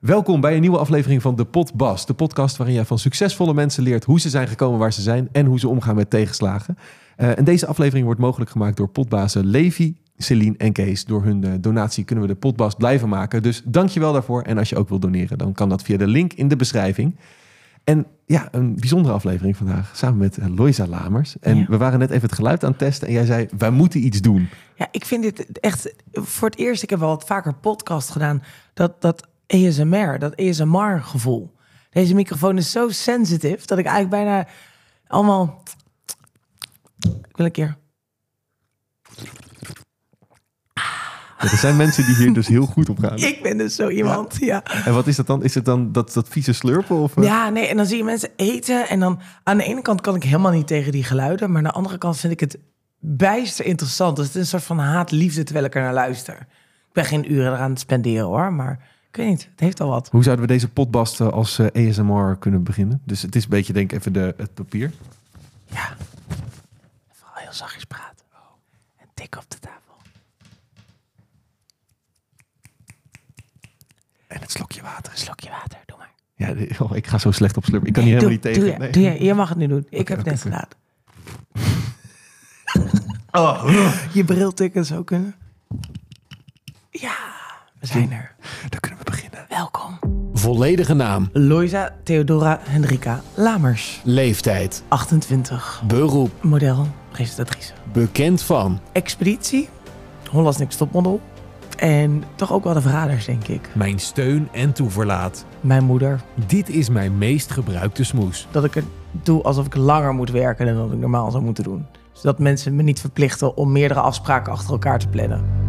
Welkom bij een nieuwe aflevering van De Potbas. De podcast waarin jij van succesvolle mensen leert hoe ze zijn gekomen waar ze zijn en hoe ze omgaan met tegenslagen. Uh, en deze aflevering wordt mogelijk gemaakt door potbazen Levi, Celine en Kees. Door hun uh, donatie kunnen we de Potbas blijven maken. Dus dank je wel daarvoor. En als je ook wilt doneren, dan kan dat via de link in de beschrijving. En ja, een bijzondere aflevering vandaag. Samen met uh, Loisa Lamers. En Ja. we waren net even het geluid aan het testen. En jij zei, wij moeten iets doen. Ja, ik vind dit echt voor het eerst. Ik heb wel wat vaker podcast gedaan. Dat, dat ASMR, dat ASMR-gevoel. Deze microfoon is zo sensitive dat ik eigenlijk bijna allemaal. Ik wil een keer. Ja, er zijn mensen die hier dus heel goed op gaan. Ik ben dus zo iemand. Ja. En wat is dat dan? Is het dan dat, dat vieze slurpen? Of, eh? ja, nee. En dan zie je mensen eten. En dan aan de ene kant kan ik helemaal niet tegen die geluiden. Maar aan de andere kant vind ik het bijster interessant. Dus het is een soort van haat-liefde terwijl ik er naar luister. Ik ben geen uren eraan te spenderen hoor. Maar ik weet niet. Het heeft al wat. Hoe zouden we deze potbast eh, als eh, ASMR kunnen beginnen? Dus het is een beetje, denk ik, even de, het papier. Ja. Vooral heel zachtjes praten. En tik op de tafel. En het slokje water. Een slokje water, doe maar. Ja, oh, ik ga zo slecht op slurpen. Ik kan hier helemaal niet tegen. Doe, je, Nee. doe je, je mag het nu doen. Ik heb het oké, net gedaan. Oh, Je bril tikken zou kunnen. Ja, we zijn er. dan kunnen we beginnen. Welkom. Volledige naam, Loisa Theodora Hendrika Lamers. leeftijd, 28. beroep, Model, presentatrice. bekend van. Expeditie. Hollands Next Topmodel. En toch ook wel de verraders, denk ik. Mijn steun en toeverlaat. Mijn moeder. Dit is mijn meest gebruikte smoes. dat ik het doe alsof ik langer moet werken dan dat ik normaal zou moeten doen. Zodat mensen me niet verplichten om meerdere afspraken achter elkaar te plannen.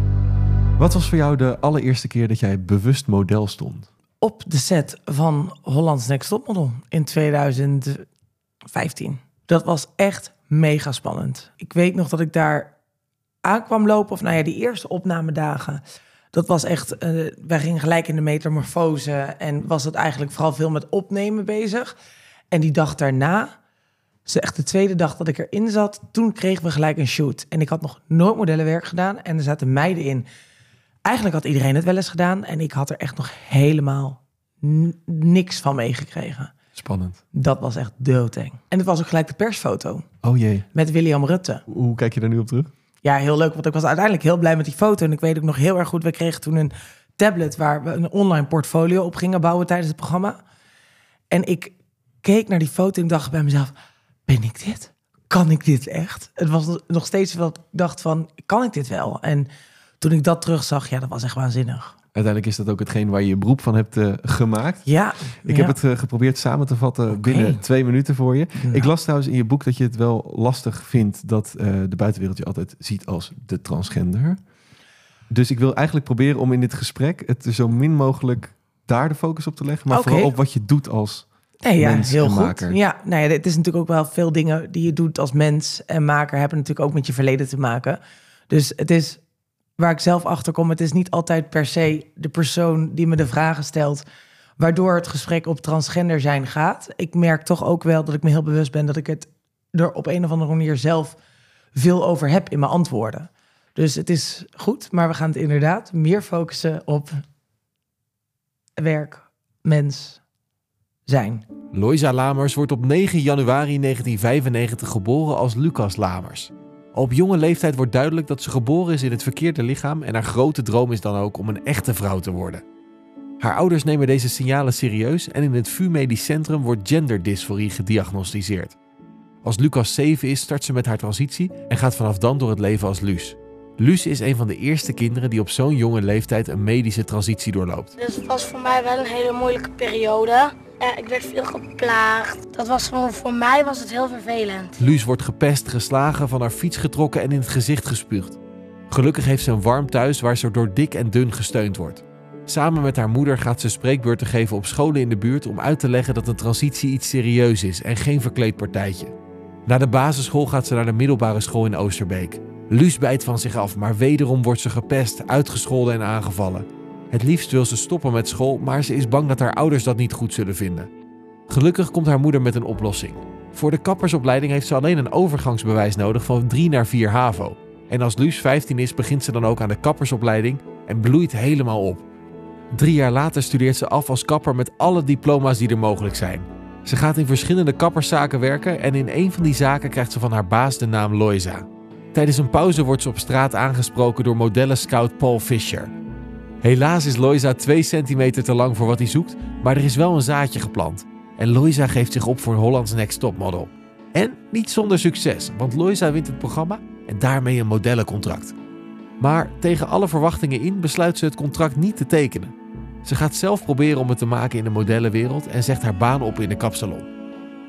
Wat was voor jou de allereerste keer dat jij bewust model stond? Op de set van Hollands Next Topmodel in 2015. Dat was echt mega spannend. Ik weet nog dat ik daar aankwam lopen, of nou ja, die eerste opnamedagen. Dat was echt, eh, wij gingen gelijk in de metamorfose en was het eigenlijk vooral veel met opnemen bezig. En die dag daarna, dus echt de tweede dag dat ik erin zat, toen kregen we gelijk een shoot. En ik had nog nooit modellenwerk gedaan en er zaten meiden in. Eigenlijk had iedereen het wel eens gedaan en ik had er echt nog helemaal niks van meegekregen. Spannend. Dat was echt doodeng. En het was ook gelijk de persfoto Oh jee. met William Rutte. Hoe kijk je daar nu op terug? Ja, heel leuk, want ik was uiteindelijk heel blij met die foto. En ik weet ook nog heel erg goed, we kregen toen een tablet waar we een online portfolio op gingen bouwen tijdens het programma. En ik keek naar die foto en dacht bij mezelf, ben ik dit? Kan ik dit echt? Het was nog steeds dat ik dacht van, kan ik dit wel? En toen ik dat terugzag, ja, dat was echt waanzinnig. Uiteindelijk is dat ook hetgeen waar je je beroep van hebt eh, gemaakt. Ja. Ik heb het eh, geprobeerd samen te vatten binnen twee minuten voor je. Nou. Ik las trouwens in je boek dat je het wel lastig vindt dat eh, de buitenwereld je altijd ziet als de transgender. Dus ik wil eigenlijk proberen om in dit gesprek het zo min mogelijk daar de focus op te leggen, maar vooral op wat je doet als. Nee, ja, mens heel goed. Ja, nou ja, het is natuurlijk ook wel veel dingen die je doet als mens en maker hebben natuurlijk ook met je verleden te maken. Dus het is waar ik zelf achter kom, het is niet altijd per se de persoon die me de vragen stelt, waardoor het gesprek op transgender zijn gaat. Ik merk toch ook wel dat ik me heel bewust ben dat ik het er op een of andere manier zelf veel over heb in mijn antwoorden. Dus het is goed, maar we gaan het inderdaad meer focussen op werk, mens, zijn. Loisa Lamers wordt op 9 januari 1995 geboren als Lucas Lamers. Op jonge leeftijd wordt duidelijk dat ze geboren is in het verkeerde lichaam en haar grote droom is dan ook om een echte vrouw te worden. Haar ouders nemen deze signalen serieus en in het VU Medisch Centrum wordt genderdysforie gediagnosticeerd. Als Lucas 7 is, start ze met haar transitie en gaat vanaf dan door het leven als Luus. Luus is een van de eerste kinderen die op zo'n jonge leeftijd een medische transitie doorloopt. Dus het was voor mij wel een hele moeilijke periode. Ja, ik werd veel geplaagd. Dat was voor mij was het heel vervelend. Luus wordt gepest, geslagen, van haar fiets getrokken en in het gezicht gespuugd. Gelukkig heeft ze een warm thuis waar ze door dik en dun gesteund wordt. Samen met haar moeder gaat ze spreekbeurten geven op scholen in de buurt om uit te leggen dat een transitie iets serieus is en geen verkleedpartijtje. Na de basisschool gaat ze naar de middelbare school in Oosterbeek. Luus bijt van zich af, maar wederom wordt ze gepest, uitgescholden en aangevallen. Het liefst wil ze stoppen met school, maar ze is bang dat haar ouders dat niet goed zullen vinden. Gelukkig komt haar moeder met een oplossing. Voor de kappersopleiding heeft ze alleen een overgangsbewijs nodig van 3 naar 4 HAVO. En als Luus 15 is, begint ze dan ook aan de kappersopleiding en bloeit helemaal op. Drie jaar later studeert ze af als kapper met alle diploma's die er mogelijk zijn. Ze gaat in verschillende kapperszaken werken en in een van die zaken krijgt ze van haar baas de naam Loisa. Tijdens een pauze wordt ze op straat aangesproken door modellenscout Paul Fisher. Helaas is Loisa 2 centimeter te lang voor wat hij zoekt, maar er is wel een zaadje geplant. En Loisa geeft zich op voor Hollands Next Top Model. En niet zonder succes, want Loisa wint het programma en daarmee een modellencontract. Maar tegen alle verwachtingen in besluit ze het contract niet te tekenen. Ze gaat zelf proberen om het te maken in de modellenwereld en zegt haar baan op in de kapsalon.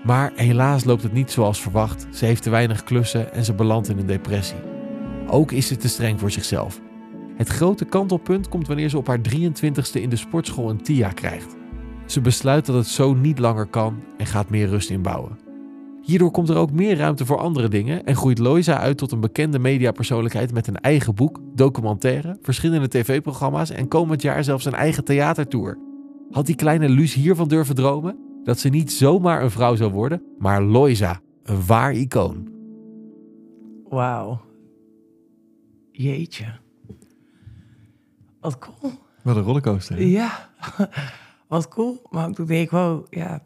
Maar helaas loopt het niet zoals verwacht. Ze heeft te weinig klussen en ze belandt in een depressie. Ook is ze te streng voor zichzelf. Het grote kantelpunt komt wanneer ze op haar 23ste in de sportschool een TIA krijgt. Ze besluit dat het zo niet langer kan en gaat meer rust inbouwen. Hierdoor komt er ook meer ruimte voor andere dingen en groeit Loisa uit tot een bekende mediapersoonlijkheid met een eigen boek, documentaire, verschillende tv-programma's en komend jaar zelfs een eigen theatertour. Had die kleine Luus hiervan durven dromen? Dat ze niet zomaar een vrouw zou worden, maar Loisa, een waar icoon. Wauw. Jeetje. Wat cool. Wat een rollercoaster. hè? Ja, wat cool. Maar toen denk ik, wow, ja.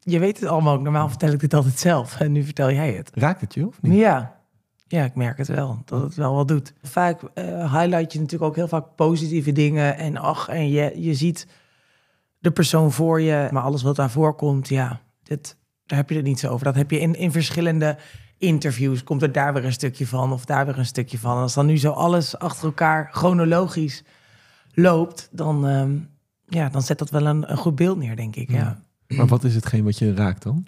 Je weet het allemaal ook. Normaal vertel ik dit altijd zelf. En nu vertel jij het. Raakt het je of niet? Ja. Ja, ik merk het wel. Dat het wel wat doet. Vaak eh, highlight je natuurlijk ook heel vaak positieve dingen. En ach, en je, je ziet de persoon voor je. Maar alles wat daarvoor komt, ja, dit, daar heb je het niet zo over. Dat heb je in, in verschillende interviews. Komt er daar weer een stukje van of daar weer een stukje van. En als dan nu zo alles achter elkaar chronologisch loopt, dan, ehm, ja, dan zet dat wel een, een goed beeld neer, denk ik. Ja. Maar wat is hetgeen wat je raakt dan?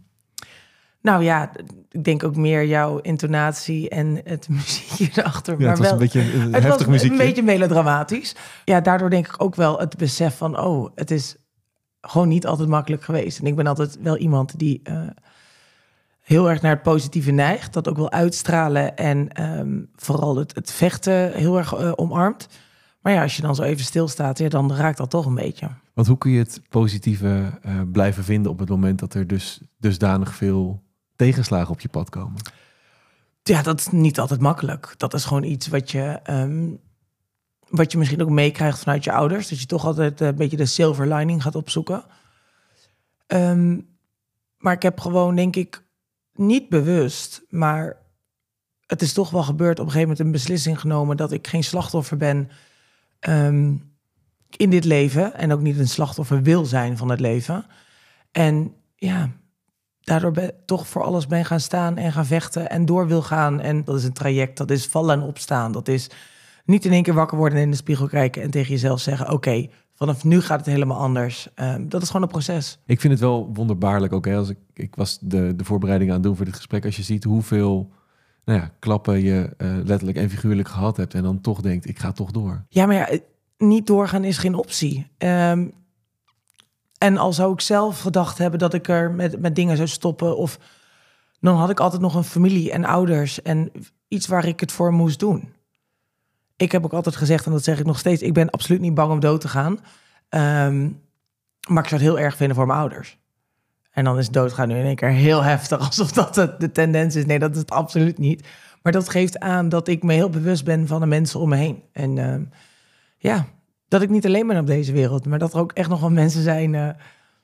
Nou ja, ik denk ook meer jouw intonatie en het muziekje erachter. Ja, maar het was wel, een beetje een, het heftig was muziekje. een beetje melodramatisch. Ja, daardoor denk ik ook wel het besef van, oh, het is gewoon niet altijd makkelijk geweest. En ik ben altijd wel iemand die eh, heel erg naar het positieve neigt, dat ook wil uitstralen en ehm, vooral het, het vechten heel erg eh, omarmt. Maar ja, als je dan zo even stilstaat, ja, dan raakt dat toch een beetje. Want hoe kun je het positieve eh, blijven vinden op het moment dat er dus dusdanig veel tegenslagen op je pad komen? Ja, dat is niet altijd makkelijk. Dat is gewoon iets wat je, ehm, wat je misschien ook meekrijgt vanuit je ouders. Dat je toch altijd een beetje de silver lining gaat opzoeken. Ehm, maar ik heb gewoon, denk ik, niet bewust, maar het is toch wel gebeurd op een gegeven moment een beslissing genomen dat ik geen slachtoffer ben ehm, in dit leven. En ook niet een slachtoffer wil zijn van het leven. En ja, daardoor ben, toch voor alles ben gaan staan en gaan vechten en door wil gaan. En dat is een traject, dat is vallen en opstaan. Dat is niet in één keer wakker worden en in de spiegel kijken en tegen jezelf zeggen: Oké, vanaf nu gaat het helemaal anders. Ehm, dat is gewoon een proces. Ik vind het wel wonderbaarlijk ook. Hè, als ik, ik was de, de voorbereiding aan het doen voor dit gesprek. Als je ziet hoeveel nou ja, klappen je eh, letterlijk en figuurlijk gehad hebt. En dan toch denkt, ik ga toch door. Ja, maar ja, het- niet doorgaan is geen optie. Ehm, en al zou ik zelf gedacht hebben dat ik er met, met dingen zou stoppen, of dan had ik altijd nog een familie en ouders en iets waar ik het voor moest doen. Ik heb ook altijd gezegd, en dat zeg ik nog steeds, ik ben absoluut niet bang om dood te gaan. Ehm, maar ik zou het heel erg vinden voor mijn ouders. En dan is doodgaan nu in één keer heel heftig, alsof dat de tendens is. Nee, dat is het absoluut niet. Maar dat geeft aan dat ik me heel bewust ben van de mensen om me heen. En ehm, ja, dat ik niet alleen ben op deze wereld, maar dat er ook echt nog wel mensen zijn, eh,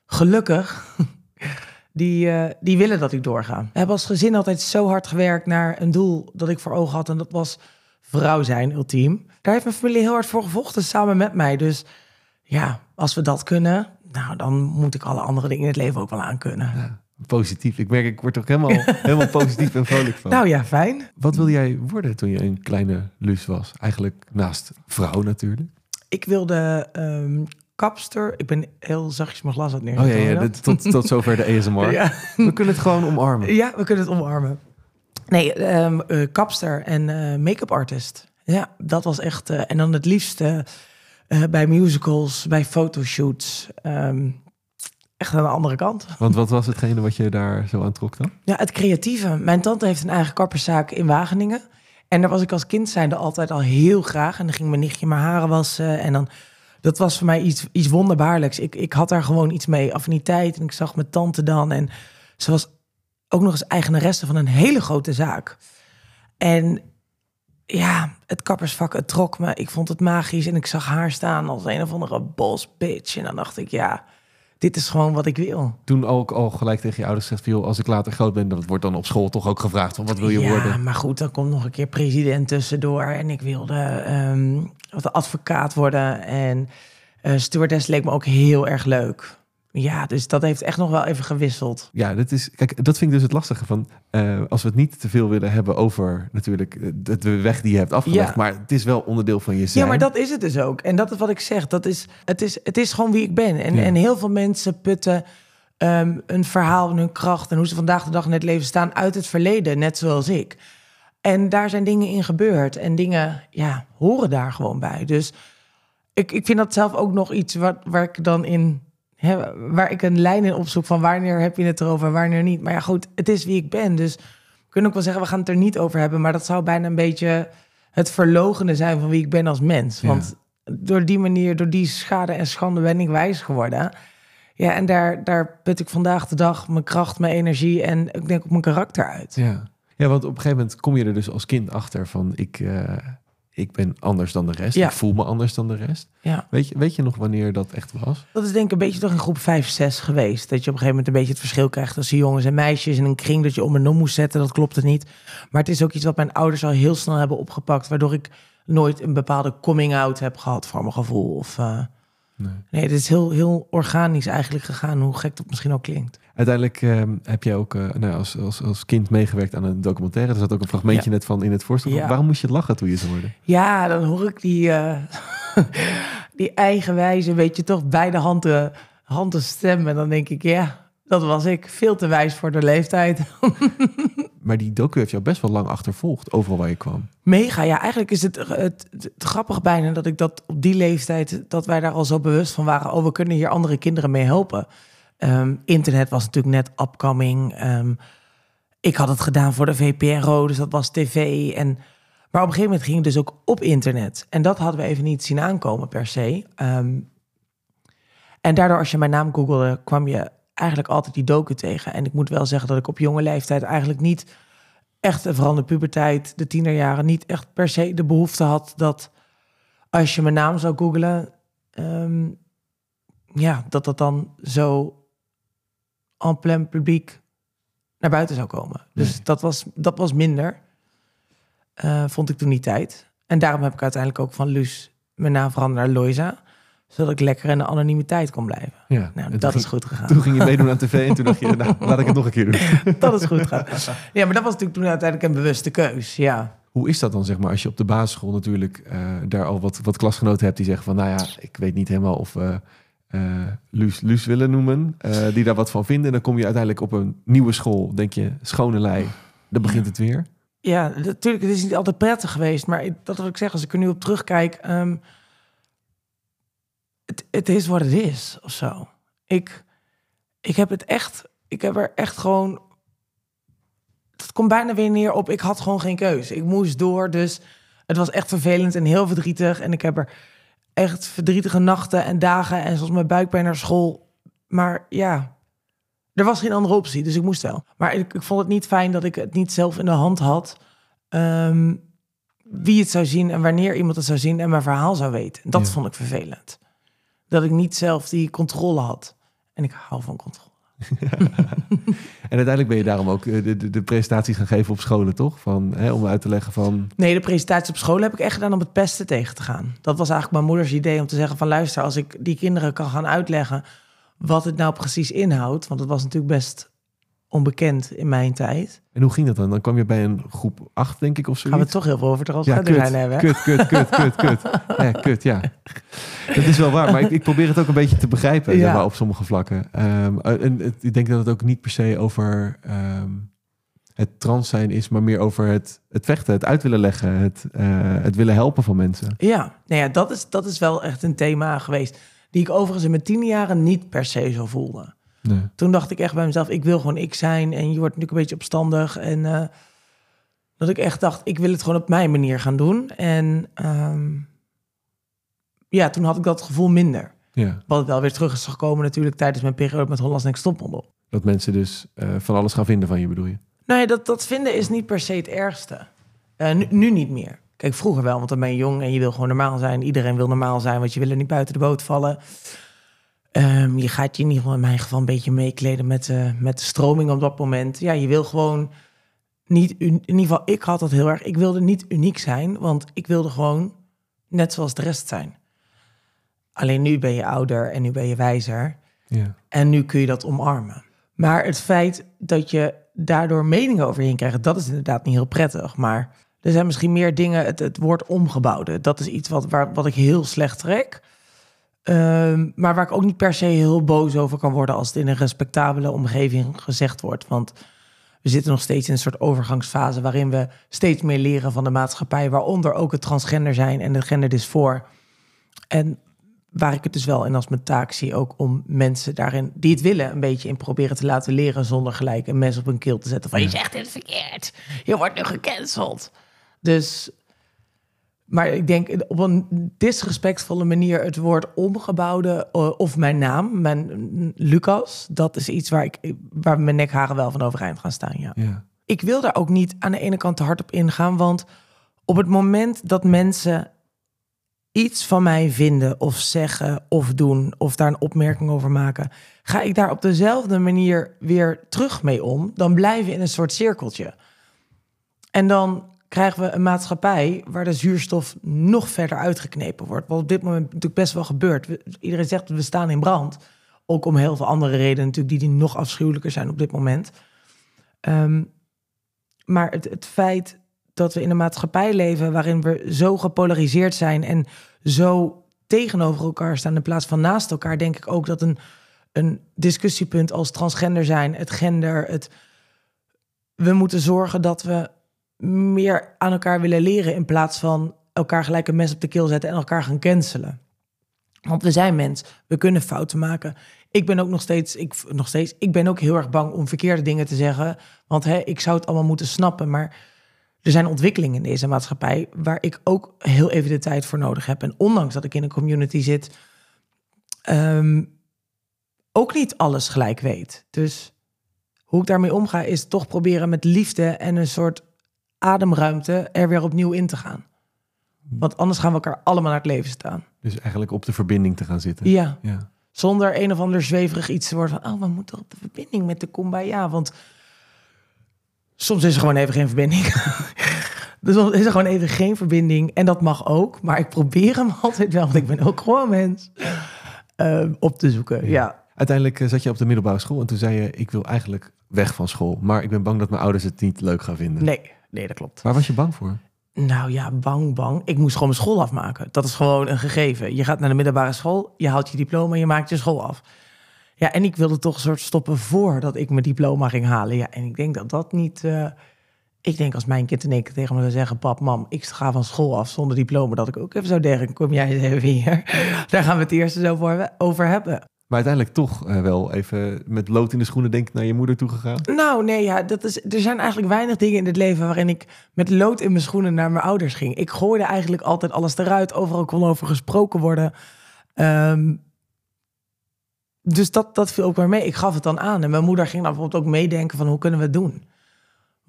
gelukkig, die, eh, die willen dat ik doorga. We hebben als gezin altijd zo hard gewerkt naar een doel dat ik voor ogen had en dat was vrouw zijn, ultiem. Daar heeft mijn familie heel hard voor gevochten, samen met mij. Dus ja, als we dat kunnen, nou, dan moet ik alle andere dingen in het leven ook wel aan kunnen. Positief. Ik merk, ik word ook helemaal, helemaal positief en vrolijk van. Nou ja, fijn. Wat wilde jij worden toen je een kleine Luus was? Eigenlijk naast vrouw natuurlijk. Ik wilde ehm, kapster. Ik ben heel zachtjes mijn glas aan het Oh ja, ja tot, tot zover de ASMR. ja. We kunnen het gewoon omarmen. Ja, we kunnen het omarmen. Nee, eh, kapster en eh, make-up artist. Ja, dat was echt... eh, en dan het liefst eh, bij musicals, bij fotoshoots. ehm, echt aan de andere kant. Want wat was hetgene wat je daar zo aan trok dan? Ja, het creatieve. Mijn tante heeft een eigen kapperszaak in Wageningen. En daar was ik als kind zijnde altijd al heel graag. En dan ging mijn nichtje mijn haren wassen. En dan, dat was voor mij iets, iets wonderbaarlijks. Ik, ik had daar gewoon iets mee, affiniteit. En ik zag mijn tante dan. En ze was ook nog eens eigenaresse van een hele grote zaak. En ja, het kappersvak, het trok me. Ik vond het magisch en ik zag haar staan als een of andere boss bitch. En dan dacht ik, ja, dit is gewoon wat ik wil. Toen ook al gelijk tegen je ouders gezegd, joh, als ik later groot ben, dat wordt dan op school toch ook gevraagd van wat wil je ja, worden? maar goed, dan komt nog een keer president tussendoor. En ik wilde wat advocaat worden. En uh, stewardess leek me ook heel erg leuk. Ja, dus dat heeft echt nog wel even gewisseld. Ja, dat is. Kijk, dat vind ik dus het lastige van. Uh, als we het niet te veel willen hebben over natuurlijk de, de weg die je hebt afgelegd. Ja. Maar het is wel onderdeel van je zijn. Ja, maar dat is het dus ook. En dat is wat ik zeg. Dat is, het, is, het is gewoon wie ik ben. En, ja. en heel veel mensen putten um, een verhaal en hun kracht en hoe ze vandaag de dag in het leven staan uit het verleden, net zoals ik. En daar zijn dingen in gebeurd. En dingen, ja, horen daar gewoon bij. Dus ik, ik vind dat zelf ook nog iets wat, waar ik dan in Hè, waar ik een lijn in opzoek van wanneer heb je het erover, wanneer niet. Maar ja, goed, het is wie ik ben. Dus we kunnen ook wel zeggen, we gaan het er niet over hebben. Maar dat zou bijna een beetje het verlogenen zijn van wie ik ben als mens. Want door die manier, door die schade en schande ben ik wijs geworden. Ja, en daar, daar put ik vandaag de dag mijn kracht, mijn energie en ik denk ook mijn karakter uit. Ja. ja, want op een gegeven moment kom je er dus als kind achter van ik... Uh ik ben anders dan de rest. Ja. Ik voel me anders dan de rest. Ja. Weet, je, weet je nog wanneer dat echt was? Dat is denk ik een beetje toch in groep 5, 6 geweest. Dat je op een gegeven moment een beetje het verschil krijgt tussen jongens en meisjes. In een kring dat je om en om moest zetten, dat klopt het niet. Maar het is ook iets wat mijn ouders al heel snel hebben opgepakt. Waardoor ik nooit een bepaalde coming-out heb gehad voor mijn gevoel. Of, uh... nee. nee, het is heel, heel organisch eigenlijk gegaan. Hoe gek dat misschien ook klinkt. Uiteindelijk uh, heb jij ook uh, nou, als, als, als kind meegewerkt aan een documentaire. Er zat ook een fragmentje ja. net van in het voorstel. Ja. Waarom moest je lachen toen je ze hoorde? Ja, dan hoor ik die, uh, die eigenwijze, weet je toch, beide handen, handen stem. En dan denk ik, ja, dat was ik. Veel te wijs voor de leeftijd. maar die docu heeft jou best wel lang achtervolgd, overal waar je kwam. Mega, ja. Eigenlijk is het, het, grappig bijna dat ik dat op die leeftijd, dat wij daar al zo bewust van waren. Oh, we kunnen hier andere kinderen mee helpen. Um, internet was natuurlijk net upcoming. Um, ik had het gedaan voor de VPRO, dus dat was tv. En, maar op een gegeven moment ging het dus ook op internet. En dat hadden we even niet zien aankomen per se. Um, en daardoor, als je mijn naam googelde, kwam je eigenlijk altijd die docu tegen. En ik moet wel zeggen dat ik op jonge leeftijd eigenlijk niet echt, vooral de puberteit, de tienerjaren, niet echt per se de behoefte had dat als je mijn naam zou googelen, ja, dat dat dan zo en plein publiek naar buiten zou komen. Dus Nee. dat, was, dat was minder, eh, vond ik toen die tijd. En daarom heb ik uiteindelijk ook van Luus mijn naam veranderd naar Loisa. Zodat ik lekker in de anonimiteit kon blijven. Ja. Nou, dat is goed gegaan. Toen ging je meedoen aan tv en toen dacht je, nou, laat ik het nog een keer doen. dat is goed gegaan. Ja, maar dat was natuurlijk toen uiteindelijk een bewuste keus. Ja. Hoe is dat dan, zeg maar, als je op de basisschool natuurlijk eh, daar al wat, wat klasgenoten hebt die zeggen van, nou ja, ik weet niet helemaal of we eh Luus, Luus willen noemen, eh, die daar wat van vinden. En dan kom je uiteindelijk op een nieuwe school, denk je, schone lei, dan begint het weer. Ja, natuurlijk, het is niet altijd prettig geweest. Maar dat wil ik zeggen, als ik er nu op terugkijk... ehm, het, het is wat het is, of zo. Ik, ik heb het echt... Ik heb er echt gewoon... Het komt bijna weer neer op... Ik had gewoon geen keus. Ik moest door, dus het was echt vervelend en heel verdrietig. En ik heb er echt verdrietige nachten en dagen... en zoals mijn buikpijn naar school. Maar ja, er was geen andere optie, dus ik moest wel. Maar ik, ik vond het niet fijn dat ik het niet zelf in de hand had. ehm, wie het zou zien en wanneer iemand het zou zien en mijn verhaal zou weten. Dat Ja. vond ik vervelend. Dat ik niet zelf die controle had. En ik hou van controle. En uiteindelijk ben je daarom ook eh, de, de, de presentaties gaan geven op scholen, toch? Van, hè, om uit te leggen van, Nee, de presentatie op school heb ik echt gedaan om het pesten tegen te gaan. Dat was eigenlijk mijn moeders idee om te zeggen van... luister, als ik die kinderen kan gaan uitleggen wat het nou precies inhoudt... want het was natuurlijk best onbekend in mijn tijd... en hoe ging dat dan? Dan kwam je bij een groep 8, denk ik, of zo. gaan we toch heel veel over het Ja, kut, hebben. hè? kut, kut, kut, kut, kut. Ja, kut, ja. Dat is wel waar, maar ik, ik probeer het ook een beetje te begrijpen Ja. zeg maar, op sommige vlakken. Ehm, en het, ik denk dat het ook niet per se over ehm, het trans zijn is, maar meer over het, het vechten, het uit willen leggen, het, eh, het willen helpen van mensen. Ja, nou ja, dat is, dat is wel echt een thema geweest. Die ik overigens in mijn tien jaren niet per se zo voelde. Nee. Toen dacht ik echt bij mezelf, ik wil gewoon ik zijn. En je wordt natuurlijk een beetje opstandig. En eh, dat ik echt dacht, ik wil het gewoon op mijn manier gaan doen. En ehm, ja, toen had ik dat gevoel minder. Ja, Wat wel weer terug is gekomen natuurlijk tijdens mijn periode met Hollands Next Topmodel. dat mensen dus eh, van alles gaan vinden van je, bedoel je? Nou ja, dat, dat vinden is niet per se het ergste. Eh, nu, nu niet meer. Kijk, vroeger wel, want dan ben je jong en je wil gewoon normaal zijn. Iedereen wil normaal zijn, want je wil er niet buiten de boot vallen. Ehm, je gaat je in ieder geval, in mijn geval, een beetje meekleden met, de met de stroming op dat moment. Ja, je wil gewoon niet, in ieder geval, ik had dat heel erg. Ik wilde niet uniek zijn, want ik wilde gewoon net zoals de rest zijn. Alleen nu ben je ouder en nu ben je wijzer. Ja. En nu kun je dat omarmen. Maar het feit dat je daardoor meningen over je heen krijgt, dat is inderdaad niet heel prettig. Maar er zijn misschien meer dingen, het, het woord omgebouwde. Dat is iets wat, waar, wat ik heel slecht trek. Ehm, maar waar ik ook niet per se heel boos over kan worden als het in een respectabele omgeving gezegd wordt. Want we zitten nog steeds in een soort overgangsfase waarin we steeds meer leren van de maatschappij, waaronder ook het transgender zijn en het genderdysfoor. En waar ik het dus wel in als mijn taak zie, ook om mensen daarin die het willen, een beetje in proberen te laten leren zonder gelijk een mes op een keel te zetten van je zegt het verkeerd, je wordt nu gecanceld. Dus, maar ik denk op een disrespectvolle manier het woord omgebouwde eh, of mijn naam, mijn mm, Lucas, dat is iets waar ik waar mijn nekharen wel van overeind gaan staan. Ja. Ja. Ik wil daar ook niet aan de ene kant te hard op ingaan, want op het moment dat mensen iets van mij vinden of zeggen of doen of daar een opmerking over maken, ga ik daar op dezelfde manier weer terug mee om. Dan blijven we in een soort cirkeltje. En dan krijgen we een maatschappij waar de zuurstof nog verder uitgeknepen wordt. Wat op dit moment natuurlijk best wel gebeurt. Iedereen zegt we staan in brand. Ook om heel veel andere redenen natuurlijk die, die nog afschuwelijker zijn op dit moment. Ehm, maar het, het feit dat we in een maatschappij leven waarin we zo gepolariseerd zijn en zo tegenover elkaar staan in plaats van naast elkaar, denk ik ook dat een, een discussiepunt als transgender zijn, het gender, het. We moeten zorgen dat we meer aan elkaar willen leren in plaats van elkaar gelijk een mes op de keel zetten en elkaar gaan cancelen. Want we zijn mens, we kunnen fouten maken. Ik ben ook nog steeds, ik, nog steeds, ik ben ook heel erg bang om verkeerde dingen te zeggen. Want hè, ik zou het allemaal moeten snappen. Maar er zijn ontwikkelingen in deze maatschappij waar ik ook heel even de tijd voor nodig heb. En ondanks dat ik in een community zit, ehm, ook niet alles gelijk weet. Dus hoe ik daarmee omga, is toch proberen met liefde en een soort ademruimte er weer opnieuw in te gaan. Want anders gaan we elkaar allemaal naar het leven staan. Dus eigenlijk op de verbinding te gaan zitten. Ja. Ja. Zonder een of ander zweverig iets te worden van... oh, we moeten op de verbinding met de Kumbaya. Want soms is er gewoon even geen verbinding. dus soms is er gewoon even geen verbinding. En dat mag ook. Maar ik probeer hem altijd wel, want ik ben ook gewoon mens... eh, op te zoeken, ja. Uiteindelijk eh, zat je op de middelbare school en toen zei je... ik wil eigenlijk weg van school. Maar ik ben bang dat mijn ouders het niet leuk gaan vinden. Nee, nee, dat klopt. Waar was je bang voor? Nou ja, bang, bang. Ik moest gewoon mijn school afmaken. Dat is gewoon een gegeven. Je gaat naar de middelbare school, je haalt je diploma, je maakt je school af. Ja, en ik wilde toch een soort stoppen voordat ik mijn diploma ging halen. Ja, en ik denk dat dat niet... eh, ik denk als mijn kind in één keer tegen me zou zeggen... pap, mam, ik ga van school af zonder diploma... dat ik ook even zou denken, kom jij eens even hier. Daar gaan we het eerst eens over, over hebben. Maar uiteindelijk toch eh, wel even met lood in de schoenen denk ik naar je moeder toe gegaan. Nou, nee, ja, dat is, er zijn eigenlijk weinig dingen in het leven waarin ik met lood in mijn schoenen naar mijn ouders ging. Ik gooide eigenlijk altijd alles eruit, overal kon over gesproken worden. Ehm, dus dat, dat viel ook weer mee. Ik gaf het dan aan. En mijn moeder ging dan bijvoorbeeld ook meedenken van hoe kunnen we het doen?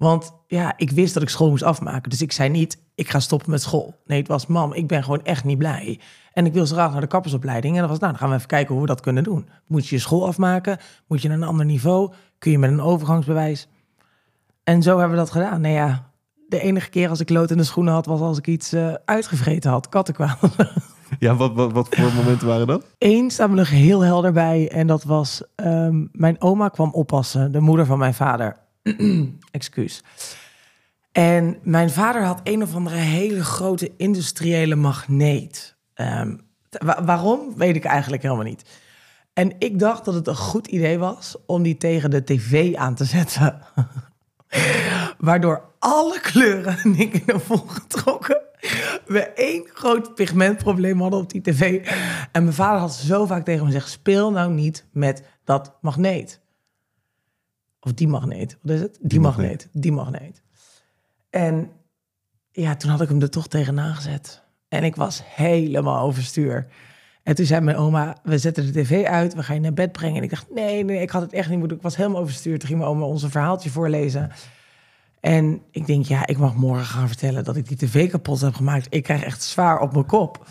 Want ja, ik wist dat ik school moest afmaken. Dus ik zei niet, ik ga stoppen met school. Nee, het was, mam, ik ben gewoon echt niet blij. En ik wil zo graag naar de kappersopleiding. En dan was, nou, dan gaan we even kijken hoe we dat kunnen doen. Moet je je school afmaken? Moet je naar een ander niveau? Kun je met een overgangsbewijs? En zo hebben we dat gedaan. Nou ja, de enige keer als ik lood in de schoenen had, was als ik iets eh, uitgevreten had. Kattenkwaal. Ja, wat, wat, wat voor momenten waren dat? Eén staat me nog heel helder bij. En dat was, ehm, mijn oma kwam oppassen. De moeder van mijn vader. Excuus. En mijn vader had een of andere hele grote industriële magneet. Ehm, wa- waarom, weet ik eigenlijk helemaal niet. En ik dacht dat het een goed idee was om die tegen de tv aan te zetten. Waardoor alle kleuren en ik in de volgetrokken. We één groot pigmentprobleem hadden op die tv. En mijn vader had zo vaak tegen me gezegd: speel nou niet met dat magneet. Of die magneet. Wat is het? Die, magneet. magneet. Die magneet. En ja, toen had ik hem er toch tegenaan gezet. En ik was helemaal overstuur. En toen zei mijn oma, we zetten de tv uit, we gaan je naar bed brengen. En ik dacht, nee, nee, ik had het echt niet moeten. Ik was helemaal overstuur. Toen ging mijn oma ons een verhaaltje voorlezen. En ik denk, ja, ik mag morgen gaan vertellen dat ik die tv kapot heb gemaakt. Ik krijg echt zwaar op mijn kop.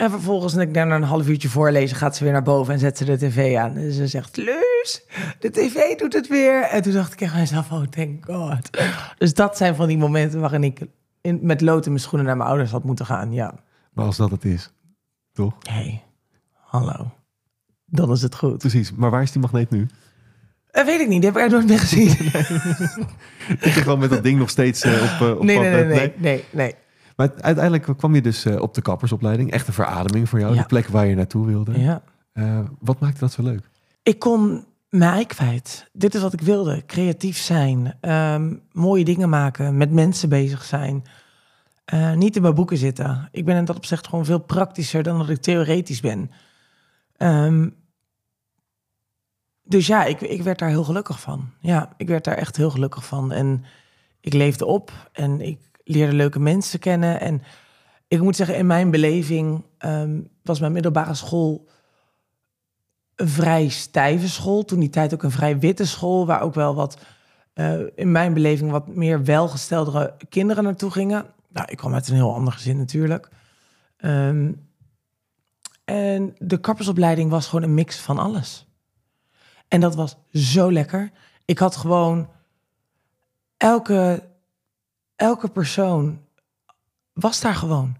En vervolgens, en ik daar een half uurtje voorlezen, gaat ze weer naar boven en zet ze de tv aan. En ze zegt, Luus, de tv doet het weer. En toen dacht ik echt mezelf, oh, thank God. Dus dat zijn van die momenten waarin ik in, met lood in mijn schoenen naar mijn ouders had moeten gaan. Ja, Maar als dat het is, toch? hey, hallo. Dan is het goed. Precies. Maar waar is die magneet nu? Dat weet ik niet, die heb ik nooit meer gezien. Ik je gewoon met dat ding nog steeds eh, op, eh, op Nee, nee, nee, nee, nee, nee. Maar uiteindelijk kwam je dus eh, op de kappersopleiding. Echt een verademing voor jou. Ja. De plek waar je naartoe wilde. Ja. Eh, wat maakte dat zo leuk? Ik kon mijn ei kwijt. Dit is wat ik wilde. Creatief zijn. ehm, mooie dingen maken. Met mensen bezig zijn. eh, niet in mijn boeken zitten. Ik ben in dat opzicht gewoon veel praktischer dan dat ik theoretisch ben. Ehm, dus ja, ik, ik werd daar heel gelukkig van. Ja, ik werd daar echt heel gelukkig van. En ik leefde op en ik leerde leuke mensen kennen. En ik moet zeggen, in mijn beleving ehm, was mijn middelbare school een vrij stijve school. Toen die tijd ook een vrij witte school, waar ook wel wat, eh, in mijn beleving, wat meer welgesteldere kinderen naartoe gingen. Nou, ik kwam uit een heel ander gezin natuurlijk. Ehm, en de kappersopleiding was gewoon een mix van alles. En dat was zo lekker. Ik had gewoon elke, elke persoon was daar gewoon.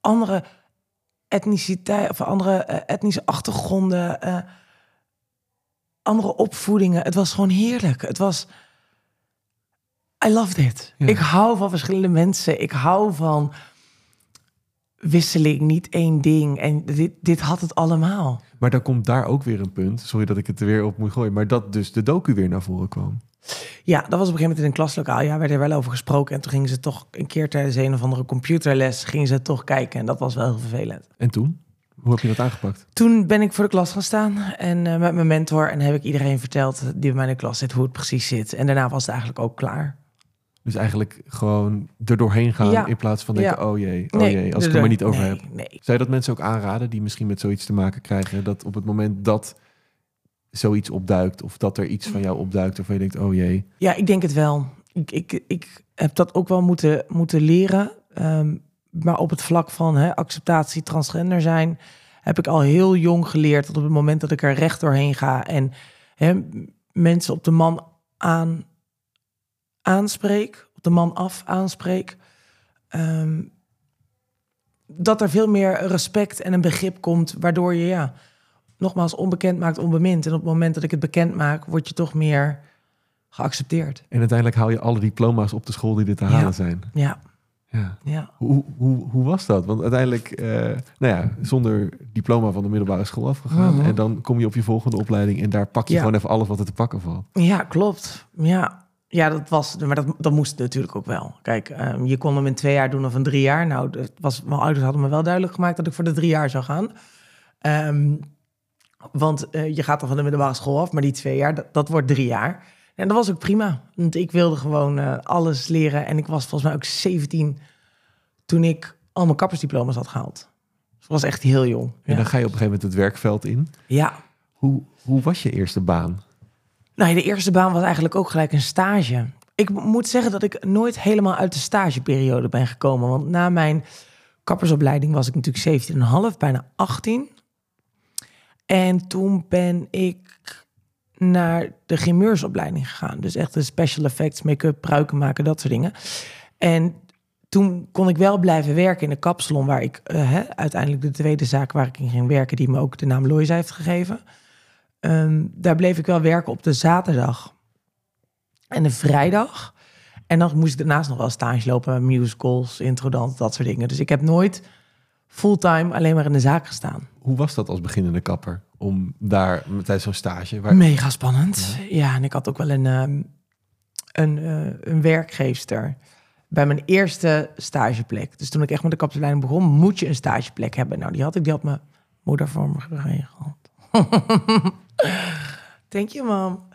Andere etniciteit of andere eh, etnische achtergronden, eh, andere opvoedingen. Het was gewoon heerlijk. Het was. I loved it. Ja. Ik hou van verschillende mensen. Ik hou van wisseling, niet één ding. En dit, dit had het allemaal. Maar dan komt daar ook weer een punt. Sorry dat ik het er weer op moet gooien. Maar dat dus de docu weer naar voren kwam. Ja, dat was op een gegeven moment in een klaslokaal. Ja, werd er wel over gesproken. En toen gingen ze toch een keer tijdens een of andere computerles... gingen ze toch kijken. En dat was wel heel vervelend. En toen? Hoe heb je dat aangepakt? Toen ben ik voor de klas gaan staan en eh, met mijn mentor en heb ik iedereen verteld die bij mij in de klas zit hoe het precies zit. En daarna was het eigenlijk ook klaar. Dus eigenlijk gewoon er doorheen gaan Ja. in plaats van denken, Ja. oh jee, oh jee, als ik er maar niet over nee, heb. Nee, Zou je dat mensen ook aanraden die misschien met zoiets te maken krijgen? Dat op het moment dat zoiets opduikt of dat er iets van jou opduikt waarvan je denkt, oh jee. Ja, ik denk het wel. Ik, ik, ik heb dat ook wel moeten, moeten leren. Ehm, maar op het vlak van hè, acceptatie, transgender zijn, heb ik al heel jong geleerd dat op het moment dat ik er recht doorheen ga en hè, mensen op de man aan aanspreek, op de man af aanspreek, ehm, dat er veel meer respect en een begrip komt, waardoor je ja, nogmaals onbekend maakt onbemind. En op het moment dat ik het bekend maak, word je toch meer geaccepteerd. En uiteindelijk haal je alle diploma's op de school die er te halen Ja. zijn. Ja, Ja. ja. Hoe, hoe, hoe was dat? Want uiteindelijk, eh, nou ja, zonder diploma van de middelbare school afgegaan. Mhm. En dan kom je op je volgende opleiding en daar pak je Ja. gewoon even alles wat er te pakken valt. Ja, klopt. Ja, ja dat was, maar dat, dat moest natuurlijk ook wel. Kijk, ehm, je kon hem in twee jaar doen of in drie jaar. Nou, dat was, mijn ouders hadden me wel duidelijk gemaakt dat ik voor de drie jaar zou gaan. Ehm, want eh, je gaat dan van de middelbare school af, maar die twee jaar, dat, dat wordt drie jaar. En dat was ook prima. Want ik wilde gewoon eh, alles leren. En ik was volgens mij ook 17 toen ik al mijn kappersdiploma's had gehaald. Dus was echt heel jong. En Ja. dan ga je op een gegeven moment het werkveld in. ja. Hoe, hoe was je eerste baan? Nou, de eerste baan was eigenlijk ook gelijk een stage. Ik mo- moet zeggen dat ik nooit helemaal uit de stageperiode ben gekomen. Want na mijn kappersopleiding was ik natuurlijk 17,5, bijna 18. En toen ben ik naar de grimeursopleiding gegaan. Dus echt de special effects, make-up, pruiken maken, dat soort dingen. En toen kon ik wel blijven werken in de kapsalon... waar ik eh, uiteindelijk de tweede zaak waar ik in ging werken... die me ook de naam Loisa heeft gegeven... Ehm, daar bleef ik wel werken op de zaterdag en de vrijdag. En dan moest ik daarnaast nog wel stage lopen met musicals, introdans, dat soort dingen. Dus ik heb nooit fulltime alleen maar in de zaak gestaan. Hoe was dat als beginnende kapper? Om daar tijdens zo'n stage... Waar... Mega spannend. Ja. en ik had ook wel een, ehm, een, eh, een werkgeefster bij mijn eerste stageplek. Dus toen ik echt met de kapseleiding begon, moet je een stageplek hebben. Nou, die had ik, die had mijn moeder voor me geregeld. Thank you, mam.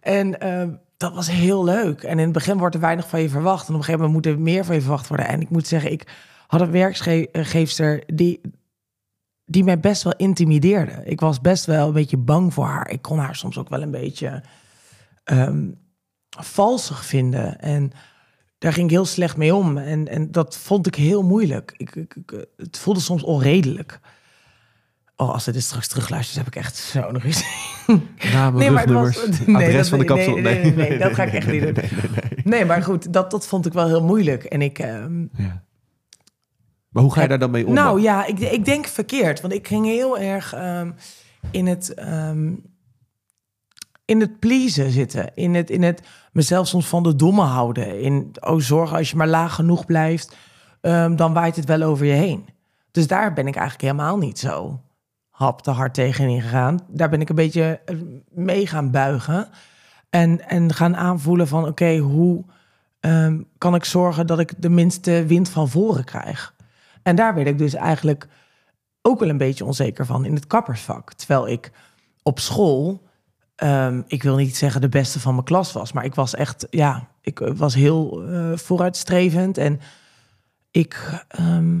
En ehm, dat was heel leuk. En in het begin wordt er weinig van je verwacht. En op een gegeven moment moet er meer van je verwacht worden. En ik moet zeggen, ik had een werkgeefster die, die mij best wel intimideerde. Ik was best wel een beetje bang voor haar. Ik kon haar soms ook wel een beetje... ehm, valsig vinden. En daar ging ik heel slecht mee om. En, en dat vond ik heel moeilijk. Ik, ik, ik- het voelde soms onredelijk. Oh, als ze dit straks terugluistert, heb ik echt zo nog. Namen, Nee, maar het was- rugnummers, nee, adres dat- van de kapsel. nee, nee, nee, dat ga ik echt niet doen. nee, maar goed, dat, dat vond ik wel heel moeilijk. En ik. ehm, Ja. Maar hoe ga je daar dan mee om? Nou ja, ik, ik denk verkeerd. Want ik ging heel erg ehm, in het. ehm, in het pleasen zitten. In het, in het mezelf soms van de domme houden. In, oh, zorgen als je maar laag genoeg blijft, ehm, dan waait het wel over je heen. Dus daar ben ik eigenlijk helemaal niet zo hap te hard tegenin gegaan. Daar ben ik een beetje eh, mee gaan buigen. En, en gaan aanvoelen van, oké, hoe kan ik zorgen dat ik de minste wind van voren krijg? En daar werd ik dus eigenlijk ook wel een beetje onzeker van in het kappersvak. Terwijl ik op school, ehm, ik wil niet zeggen de beste van mijn klas was, maar ik was echt, ja, ik eh, was heel eh, vooruitstrevend en ik, ehm,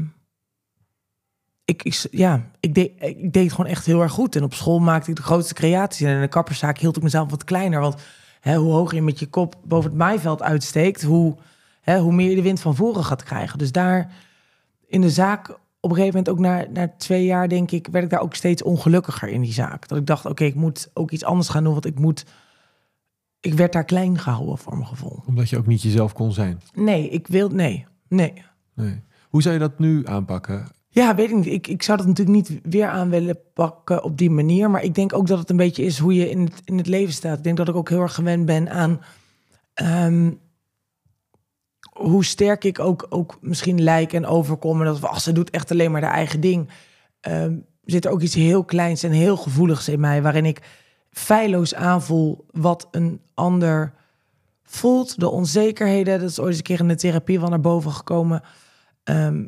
ik, ik, ja, ik deed, ik deed gewoon echt heel erg goed. En op school maakte ik de grootste creaties en in de kapperszaak hield ik mezelf wat kleiner, want hè, hoe hoger je met je kop boven het maaiveld uitsteekt, hoe, hè, hoe meer je de wind van voren gaat krijgen. Dus daar in de zaak op een gegeven moment ook na, na twee jaar, denk ik, werd ik daar ook steeds ongelukkiger in die zaak. Dat ik dacht, oké, ik moet ook iets anders gaan doen, want ik moet. Ik werd daar klein gehouden voor mijn gevoel. Omdat je ook niet jezelf kon zijn. Nee, ik wil. Nee, nee. Nee. Hoe zou je dat nu aanpakken? Ja, weet ik niet. Ik, ik zou dat natuurlijk niet weer aan willen pakken op die manier. Maar ik denk ook dat het een beetje is hoe je in het, in het leven staat. Ik denk dat ik ook heel erg gewend ben aan ehm, hoe sterk ik ook, ook misschien lijk en overkom. En dat ach, ze doet echt alleen maar haar eigen ding. Ehm, zit er ook iets heel kleins en heel gevoeligs in mij, waarin ik feilloos aanvoel wat een ander voelt. De onzekerheden, dat is ooit eens een keer in de therapie wel naar boven gekomen. Ehm,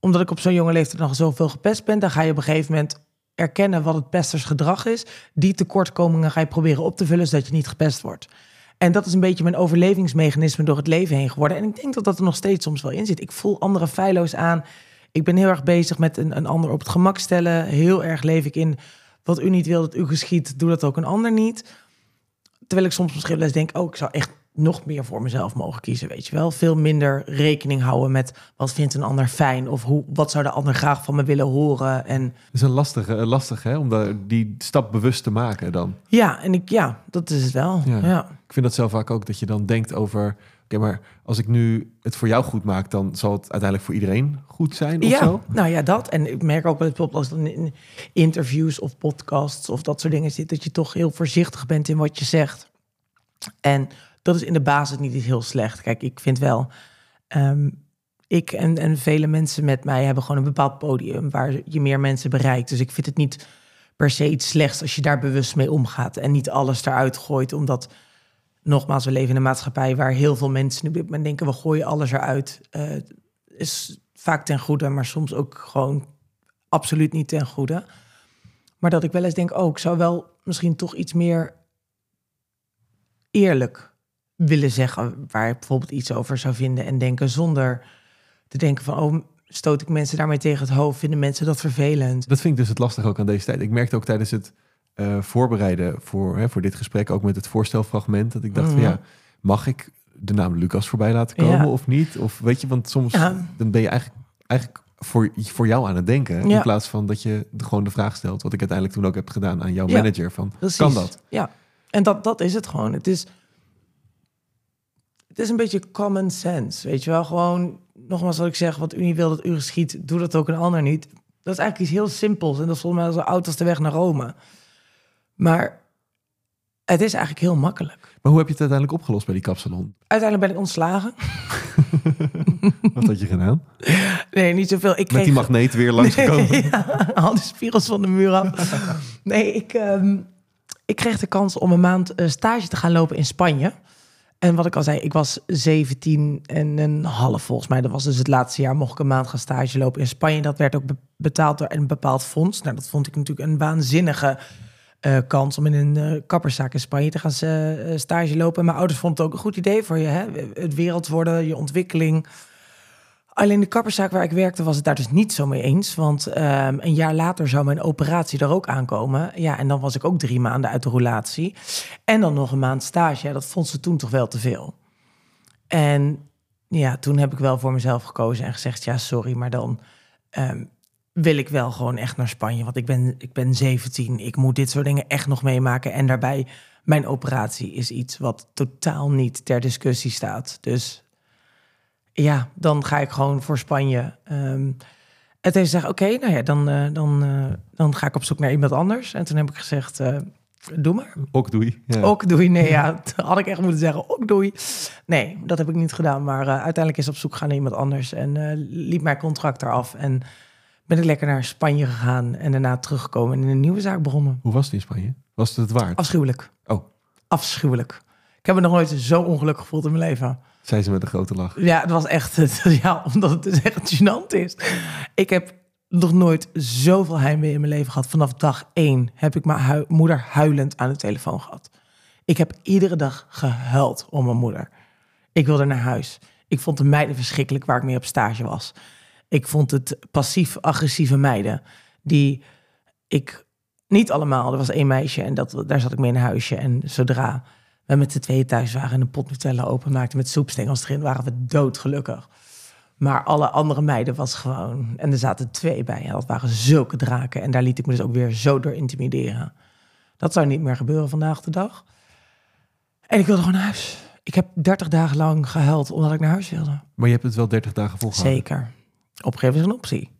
omdat ik op zo'n jonge leeftijd nog zoveel gepest ben, dan ga je op een gegeven moment erkennen wat het pestersgedrag is. Die tekortkomingen ga je proberen op te vullen, zodat je niet gepest wordt. En dat is een beetje mijn overlevingsmechanisme door het leven heen geworden. En ik denk dat dat er nog steeds soms wel in zit. Ik voel anderen feilloos aan. Ik ben heel erg bezig met een, een ander op het gemak stellen. Heel erg leef ik in wat u niet wil dat u geschiet, doe dat ook een ander niet. Terwijl ik soms misschien wel eens denk, oh, ik zou echt nog meer voor mezelf mogen kiezen, weet je wel. Veel minder rekening houden met wat vindt een ander fijn of hoe, wat zou de ander graag van me willen horen. En Het is een lastige, een lastige hè, om daar die stap bewust te maken dan. ja, en ik, ja, dat is het wel. Ja. Ja. Ik vind dat zelf vaak ook dat je dan denkt over... Oké, maar als ik nu het voor jou goed maak... dan zal het uiteindelijk voor iedereen goed zijn of Ja, zo? nou ja, dat. En ik merk ook bijvoorbeeld als dan in interviews of podcasts of dat soort dingen zit, dat je toch heel voorzichtig bent in wat je zegt. En dat is in de basis niet iets heel slecht. Kijk, ik vind wel, ehm, ik en, en vele mensen met mij hebben gewoon een bepaald podium waar je meer mensen bereikt. Dus ik vind het niet per se iets slechts als je daar bewust mee omgaat en niet alles eruit gooit, omdat nogmaals, we leven in een maatschappij waar heel veel mensen nu dit moment denken, we gooien alles eruit. Eh, is vaak ten goede, maar soms ook gewoon absoluut niet ten goede. Maar dat ik wel eens denk, oh, ik zou wel misschien toch iets meer eerlijk willen zeggen waar ik bijvoorbeeld iets over zou vinden en denken zonder te denken van, oh, stoot ik mensen daarmee tegen het hoofd, vinden mensen dat vervelend. Dat vind ik dus het lastige ook aan deze tijd. Ik merkte ook tijdens het eh, voorbereiden voor, hè, voor dit gesprek... ook met het voorstelfragment, dat ik dacht van Mhm. ja... mag ik de naam Lucas voorbij laten komen Ja. of niet? Of weet je, want soms Ja. dan ben je eigenlijk, eigenlijk voor, voor jou aan het denken... Ja. in plaats van dat je gewoon de vraag stelt... wat ik uiteindelijk toen ook heb gedaan aan jouw manager. Van, Precies. kan dat? Ja, en dat, dat is het gewoon. Het is, het is een beetje common sense, weet je wel. Gewoon, nogmaals wat ik zeg, wat u niet wil dat u geschiet, doe dat ook een ander niet. Dat is eigenlijk iets heel simpels en dat is volgens mij zo oud als de weg naar Rome. Maar het is eigenlijk heel makkelijk. Maar hoe heb je het uiteindelijk opgelost bij die kapsalon? Uiteindelijk ben ik ontslagen. Wat had je gedaan? Nee, niet zoveel. Ik Met kreeg die magneet weer langsgekomen? ja, al die spiegels van de muur af. Nee, ik, ehm, ik kreeg de kans om een maand eh, stage te gaan lopen in Spanje. En wat ik al zei, ik was 17 en een half volgens mij. Dat was dus het laatste jaar, mocht ik een maand gaan stage lopen in Spanje. Dat werd ook be- betaald door een bepaald fonds. Nou, dat vond ik natuurlijk een waanzinnige eh, kans om in een eh, kapperszaak in Spanje te gaan eh, stage lopen. En mijn ouders vonden het ook een goed idee voor je. Hè? Het wereld worden, je ontwikkeling Alleen de kapperszaak waar ik werkte was het daar dus niet zo mee eens. Want ehm, een jaar later zou mijn operatie er ook aankomen. Ja, en dan was ik ook drie maanden uit de roulatie. En dan nog een maand stage. Ja, dat vond ze toen toch wel te veel. En ja, toen heb ik wel voor mezelf gekozen en gezegd... ja, sorry, maar dan ehm, wil ik wel gewoon echt naar Spanje. Want ik ben, ik ben 17, ik moet dit soort dingen echt nog meemaken. En daarbij, mijn operatie is iets wat totaal niet ter discussie staat. Dus ja, dan ga ik gewoon voor Spanje. Um, het heeft gezegd, oké, nou ja, dan, uh, dan, uh, dan ga ik op zoek naar iemand anders. En toen heb ik gezegd, uh, doe maar. Ook doei. Ja. Ook doei, nee, ja, had ik echt moeten zeggen, ook doei. Nee, dat heb ik niet gedaan. Maar uiteindelijk is op zoek gaan naar iemand anders. En liep mijn contract eraf. En ben ik lekker naar Spanje gegaan. En daarna teruggekomen en in een nieuwe zaak begonnen. Hoe was het in Spanje? Was het het waard? Afschuwelijk. Oh. Afschuwelijk. Ik heb me nog nooit zo ongelukkig gevoeld in mijn leven. Zei ze met een grote lach. Ja, het was echt, ja, omdat het dus echt gênant is. Ik heb nog nooit zoveel heimwee in mijn leven gehad. Vanaf dag één heb ik mijn hu moeder huilend aan de telefoon gehad. Ik heb iedere dag gehuild om mijn moeder. Ik wilde naar huis. Ik vond de meiden verschrikkelijk waar ik mee op stage was. Ik vond het passief-agressieve meiden die ik niet allemaal. Er was één meisje en dat, daar zat ik mee in een huisje. En zodra we met z'n tweeën thuis waren en een pot Nutella openmaakten met soepstengels erin, waren we doodgelukkig. Maar alle andere meiden was gewoon... En er zaten twee bij. En dat waren zulke draken. En daar liet ik me dus ook weer zo door intimideren. Dat zou niet meer gebeuren vandaag de dag. En ik wilde gewoon naar huis. Ik heb 30 dagen lang gehuild omdat ik naar huis wilde. Maar je hebt het wel 30 dagen volgehouden? Zeker. Opgeven is een optie.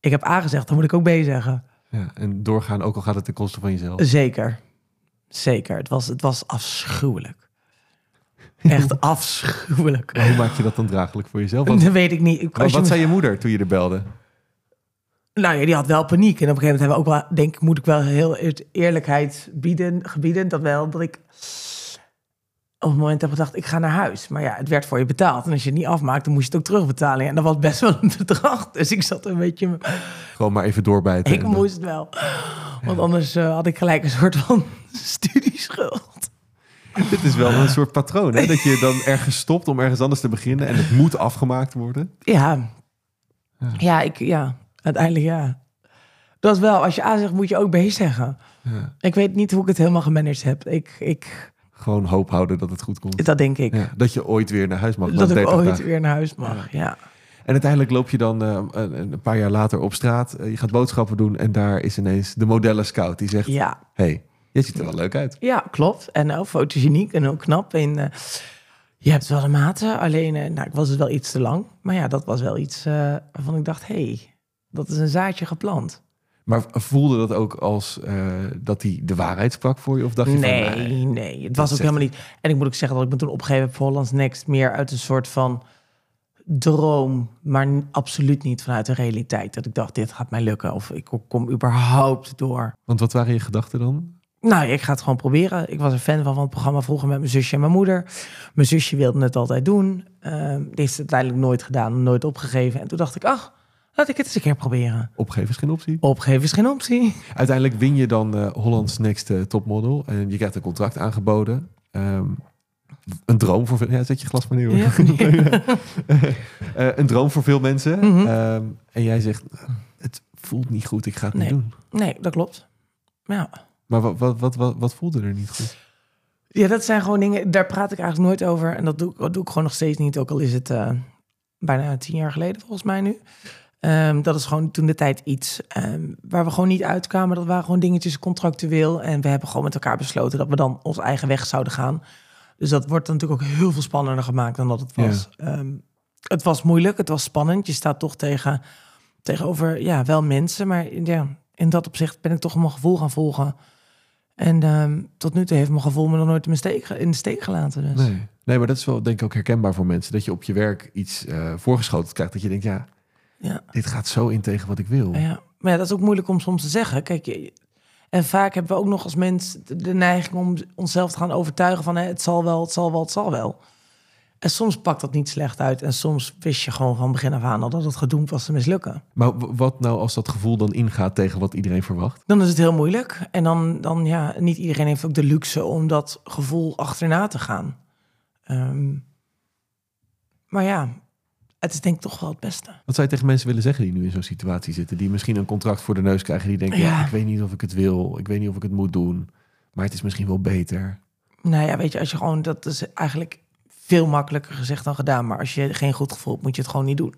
Ik heb A gezegd, dan moet ik ook B zeggen. Ja, en doorgaan, ook al gaat het ten koste van jezelf. Zeker. Zeker. Het was, het was afschuwelijk. Echt afschuwelijk. Maar hoe maak je dat dan draaglijk voor jezelf? Want, dat weet ik niet. Als wat zei je moeder toen je er belde? Nou ja, die had wel paniek. En op een gegeven moment hebben we ook wel, denk ik, moet ik wel heel eerlijkheid bieden, gebieden. Dat wel, dat ik op het moment heb gedacht, ik ga naar huis. Maar ja, het werd voor je betaald. En als je het niet afmaakt, dan moest je het ook terugbetalen. En dat was best wel een bedrag. Dus ik zat een beetje... Gewoon maar even doorbijten. Ik moest wel. Want anders uh, had ik gelijk een soort van studieschuld. Dit is wel een soort patroon, hè? Dat je dan ergens stopt om ergens anders te beginnen en het moet afgemaakt worden. Ja, ja, ja ik, ja, uiteindelijk ja. Dat is wel, als je A zegt, moet je ook B zeggen. Ja. Ik weet niet hoe ik het helemaal gemanaged heb. Ik, ik, Gewoon hoop houden dat het goed komt. Dat denk ik. Ja, dat je ooit weer naar huis mag. Dat ik ooit weer naar huis mag, ja. En uiteindelijk loop je dan uh, een paar jaar later op straat. Uh, je gaat boodschappen doen en daar is ineens de modellen scout die zegt: Ja. Hey, je ziet er wel leuk uit. Ja, klopt. En ook fotogeniek en ook knap. En uh, je hebt wel de maten. Alleen, nou, ik was het wel iets te lang. Maar ja, dat was wel iets waarvan ik dacht: hey, dat is een zaadje geplant. Maar voelde dat ook als dat hij de waarheid sprak voor je? Of dacht je nee, van, nee, nee. Het was ook helemaal niet. En ik moet ook zeggen dat ik me toen opgegeven heb voor Hollands Next meer uit een soort van droom, maar absoluut niet vanuit de realiteit. Dat ik dacht, dit gaat mij lukken of ik kom überhaupt door. Want wat waren je gedachten dan? Nou, ik ga het gewoon proberen. Ik was een fan van, van het programma vroeger met mijn zusje en mijn moeder. Mijn zusje wilde het altijd doen. Uh, die heeft het uiteindelijk nooit gedaan, nooit opgegeven. En toen dacht ik, ach, laat ik het eens een keer proberen. Opgeven is geen optie. Opgeven is geen optie. Uiteindelijk win je dan uh, Hollands Next uh, Topmodel. En je krijgt een contract aangeboden. Um, een droom voor veel... Ja, zet je glas maar neer. Ja. uh, een droom voor veel mensen. Mm -hmm. um, en jij zegt, het voelt niet goed, ik ga het nee. niet doen. Nee, dat klopt. Ja. Maar wat, wat, wat, wat, wat voelde er niet goed? Ja, dat zijn gewoon dingen, daar praat ik eigenlijk nooit over. En dat doe, dat doe ik gewoon nog steeds niet, ook al is het bijna tien jaar geleden volgens mij nu. Um, dat is gewoon toen de tijd iets um, waar we gewoon niet uitkwamen. Dat waren gewoon dingetjes contractueel. En we hebben gewoon met elkaar besloten dat we dan onze eigen weg zouden gaan. Dus dat wordt natuurlijk ook heel veel spannender gemaakt dan dat het was. Ja. Um, het was moeilijk, het was spannend. Je staat toch tegen, tegenover, ja, wel mensen. Maar ja, in dat opzicht ben ik toch mijn gevoel gaan volgen. En um, tot nu toe heeft mijn gevoel me nog nooit in, steek, in de steek gelaten. Dus. Nee. nee, maar dat is wel denk ik ook herkenbaar voor mensen. Dat je op je werk iets uh, voorgeschoten krijgt. Dat je denkt, ja, ja, dit gaat zo in tegen wat ik wil. Ja, maar ja, dat is ook moeilijk om soms te zeggen. Kijk, en vaak hebben we ook nog als mens de neiging om onszelf te gaan overtuigen van... Hè, het zal wel, het zal wel, het zal wel. En soms pakt dat niet slecht uit. En soms wist je gewoon van begin af aan al dat het gedoemd was te mislukken. Maar wat nou als dat gevoel dan ingaat tegen wat iedereen verwacht? Dan is het heel moeilijk. En dan, dan ja, niet iedereen heeft ook de luxe om dat gevoel achterna te gaan. Um, maar ja, het is denk ik toch wel het beste. Wat zou je tegen mensen willen zeggen die nu in zo'n situatie zitten? Die misschien een contract voor de neus krijgen. Die denken, ja. Ja. ik weet niet of ik het wil. Ik weet niet of ik het moet doen. Maar het is misschien wel beter. Nou ja, weet je, als je gewoon, dat is eigenlijk veel makkelijker gezegd dan gedaan. Maar als je geen goed gevoel hebt, moet je het gewoon niet doen.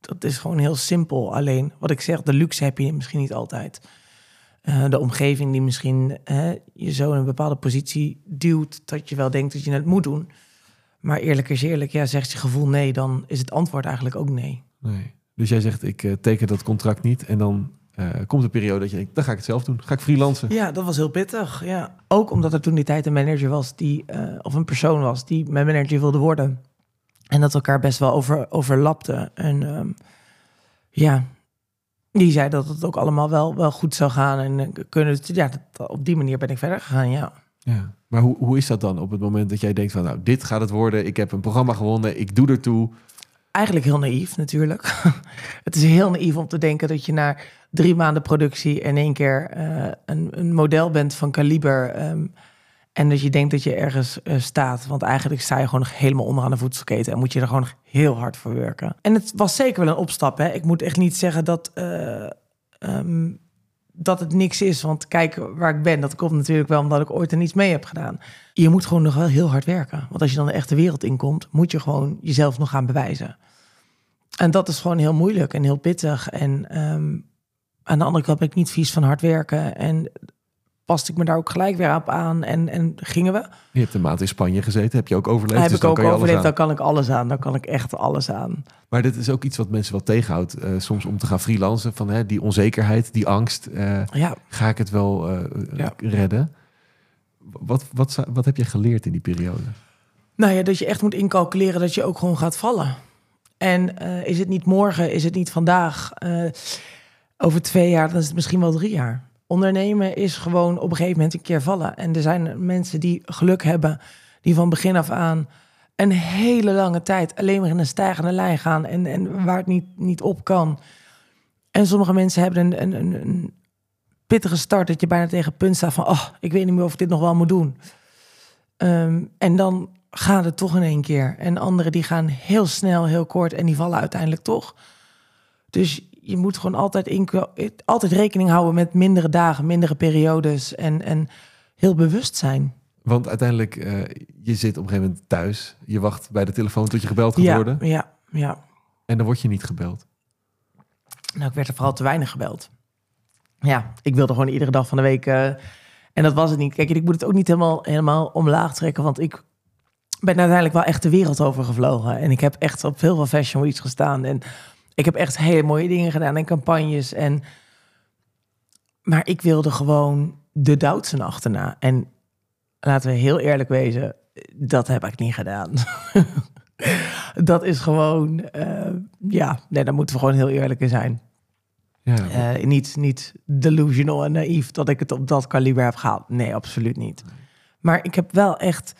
Dat is gewoon heel simpel. Alleen, wat ik zeg, de luxe heb je misschien niet altijd. Eh, de omgeving die misschien je zo in een bepaalde positie duwt... dat je wel denkt dat je het moet doen. Maar eerlijk is eerlijk, ja, zegt je gevoel nee... dan is het antwoord eigenlijk ook nee. Nee. Dus jij zegt, ik eh, teken dat contract niet. En dan eh, komt een periode dat je denkt, dan ga ik het zelf doen. Ga ik freelancen. Ja, dat was heel pittig. Ja. Ook omdat er toen die tijd een manager was die, eh, of een persoon was die mijn manager wilde worden. En dat elkaar best wel over, overlapte. En ehm, ja, die zei dat het ook allemaal wel, wel goed zou gaan. En kunnen, ja, dat, op die manier ben ik verder gegaan, ja. Ja. Maar hoe, hoe is dat dan op het moment dat jij denkt van, nou, dit gaat het worden. Ik heb een programma gewonnen. Ik doe ertoe. Eigenlijk heel naïef natuurlijk. het is heel naïef om te denken dat je na drie maanden productie in één keer eh, een, een model bent van kaliber. ehm, en dat je denkt dat je ergens eh, staat. Want eigenlijk sta je gewoon nog helemaal onderaan de voedselketen. En moet je er gewoon nog heel hard voor werken. En het was zeker wel een opstap. Hè? Ik moet echt niet zeggen dat, eh, ehm, dat het niks is. Want kijk waar ik ben. Dat komt natuurlijk wel omdat ik ooit er niets mee heb gedaan. Je moet gewoon nog wel heel hard werken. Want als je dan de echte wereld inkomt, moet je gewoon jezelf nog gaan bewijzen. En dat is gewoon heel moeilijk en heel pittig. En ehm, aan de andere kant ben ik niet vies van hard werken. En paste ik me daar ook gelijk weer op aan. En, en gingen we. Je hebt een maand in Spanje gezeten. Heb je ook overleefd. heb dus ik ook kan overleefd. Dan kan ik alles aan. Dan kan ik echt alles aan. Maar dit is ook iets wat mensen wel tegenhoudt. eh, soms om te gaan freelancen. Van hè, die onzekerheid, die angst. eh, Ja, ga ik het wel eh, Ja. redden? Wat, wat, zou- wat heb je geleerd in die periode? nou ja, dat je echt moet incalculeren dat je ook gewoon gaat vallen. En is het niet morgen, is het niet vandaag? over twee jaar, dan is het misschien wel drie jaar. Ondernemen is gewoon op een gegeven moment een keer vallen. En er zijn mensen die geluk hebben, die van begin af aan een hele lange tijd alleen maar in een stijgende lijn gaan en, en waar het niet, niet op kan. En sommige mensen hebben een, een, een, pittige start dat je bijna tegen punt staat van, oh, ik weet niet meer of ik dit nog wel moet doen. Ehm, en dan gaat het toch in één keer. En anderen die gaan heel snel, heel kort en die vallen uiteindelijk toch. Dus je moet gewoon altijd, inko- altijd rekening houden met mindere dagen, mindere periodes en, en heel bewust zijn. Want uiteindelijk, eh, je zit op een gegeven moment thuis. Je wacht bij de telefoon tot je gebeld gaat Ja, worden. ja, ja. En dan word je niet gebeld. Nou, ik werd er vooral te weinig gebeld. Ja, ik wilde gewoon iedere dag van de week. eh, en dat was het niet. Kijk, ik moet het ook niet helemaal, helemaal omlaag trekken. Want ik ben uiteindelijk wel echt de wereld over gevlogen. En ik heb echt op heel veel fashion weeks gestaan. En ik heb echt hele mooie dingen gedaan en campagnes. En... Maar ik wilde gewoon de Doutsen achterna. En laten we heel eerlijk wezen, dat heb ik niet gedaan. dat is gewoon, eh, ja, nee, daar moeten we gewoon heel eerlijk in zijn. Ja, Eh, niet, niet delusional en naïef dat ik het op dat kaliber heb gehaald. Nee, absoluut niet. Maar ik heb wel echt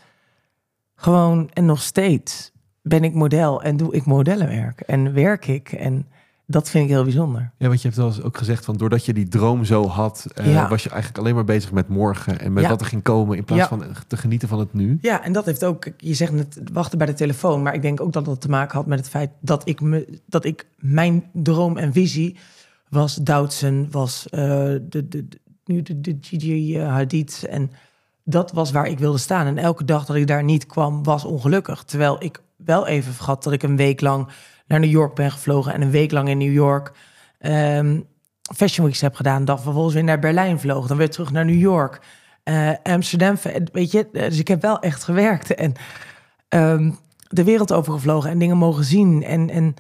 gewoon, en nog steeds ben ik model en doe ik modellenwerk. En werk ik. En dat vind ik heel bijzonder. ja, want je hebt wel eens ook gezegd van doordat je die droom zo had, eh, Ja. was je eigenlijk alleen maar bezig met morgen en met Ja. wat er ging komen in plaats Ja. van te genieten van het nu. Ja, en dat heeft ook, je zegt net wachten bij de telefoon, maar ik denk ook dat dat te maken had met het feit dat ik, me, dat ik mijn droom en visie was Doutsen, was eh, de, de, de, nu de, de Gigi eh, Hadid en dat was waar ik wilde staan. En elke dag dat ik daar niet kwam, was ongelukkig. Terwijl ik wel even vergat dat ik een week lang naar New York ben gevlogen en een week lang in New York ehm, Fashion Weeks heb gedaan. Dan vervolgens weer naar Berlijn vloog, dan weer terug naar New York. eh, Amsterdam, weet je. Dus ik heb wel echt gewerkt en ehm, de wereld overgevlogen en dingen mogen zien. En, en,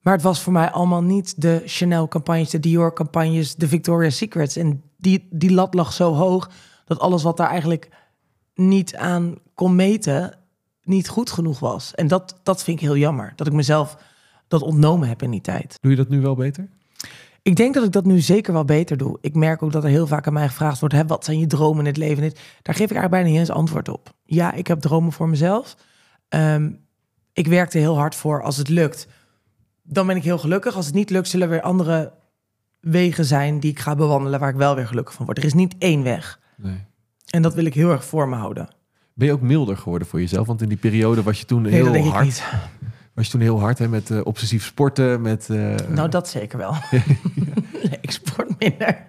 maar het was voor mij allemaal niet de Chanel-campagnes, de Dior-campagnes, de Victoria's Secrets. En die, die lat lag zo hoog dat alles wat daar eigenlijk niet aan kon meten, niet goed genoeg was. En dat, dat vind ik heel jammer, dat ik mezelf dat ontnomen heb in die tijd. Doe je dat nu wel beter? Ik denk dat ik dat nu zeker wel beter doe. Ik merk ook dat er heel vaak aan mij gevraagd wordt: hè, wat zijn je dromen in het leven? Daar geef ik eigenlijk bijna niet eens antwoord op. Ja, ik heb dromen voor mezelf. Ehm, ik werk er heel hard voor. Als het lukt, dan ben ik heel gelukkig. Als het niet lukt, zullen er weer andere wegen zijn die ik ga bewandelen waar ik wel weer gelukkig van word. Er is niet één weg. Nee. En dat wil ik heel erg voor me houden. Ben je ook milder geworden voor jezelf? Want in die periode was je toen Nee, heel dat denk ik hard. niet. Was je toen heel hard hè, met eh, obsessief sporten, met... eh, Nou, dat zeker wel. nee, ik sport minder.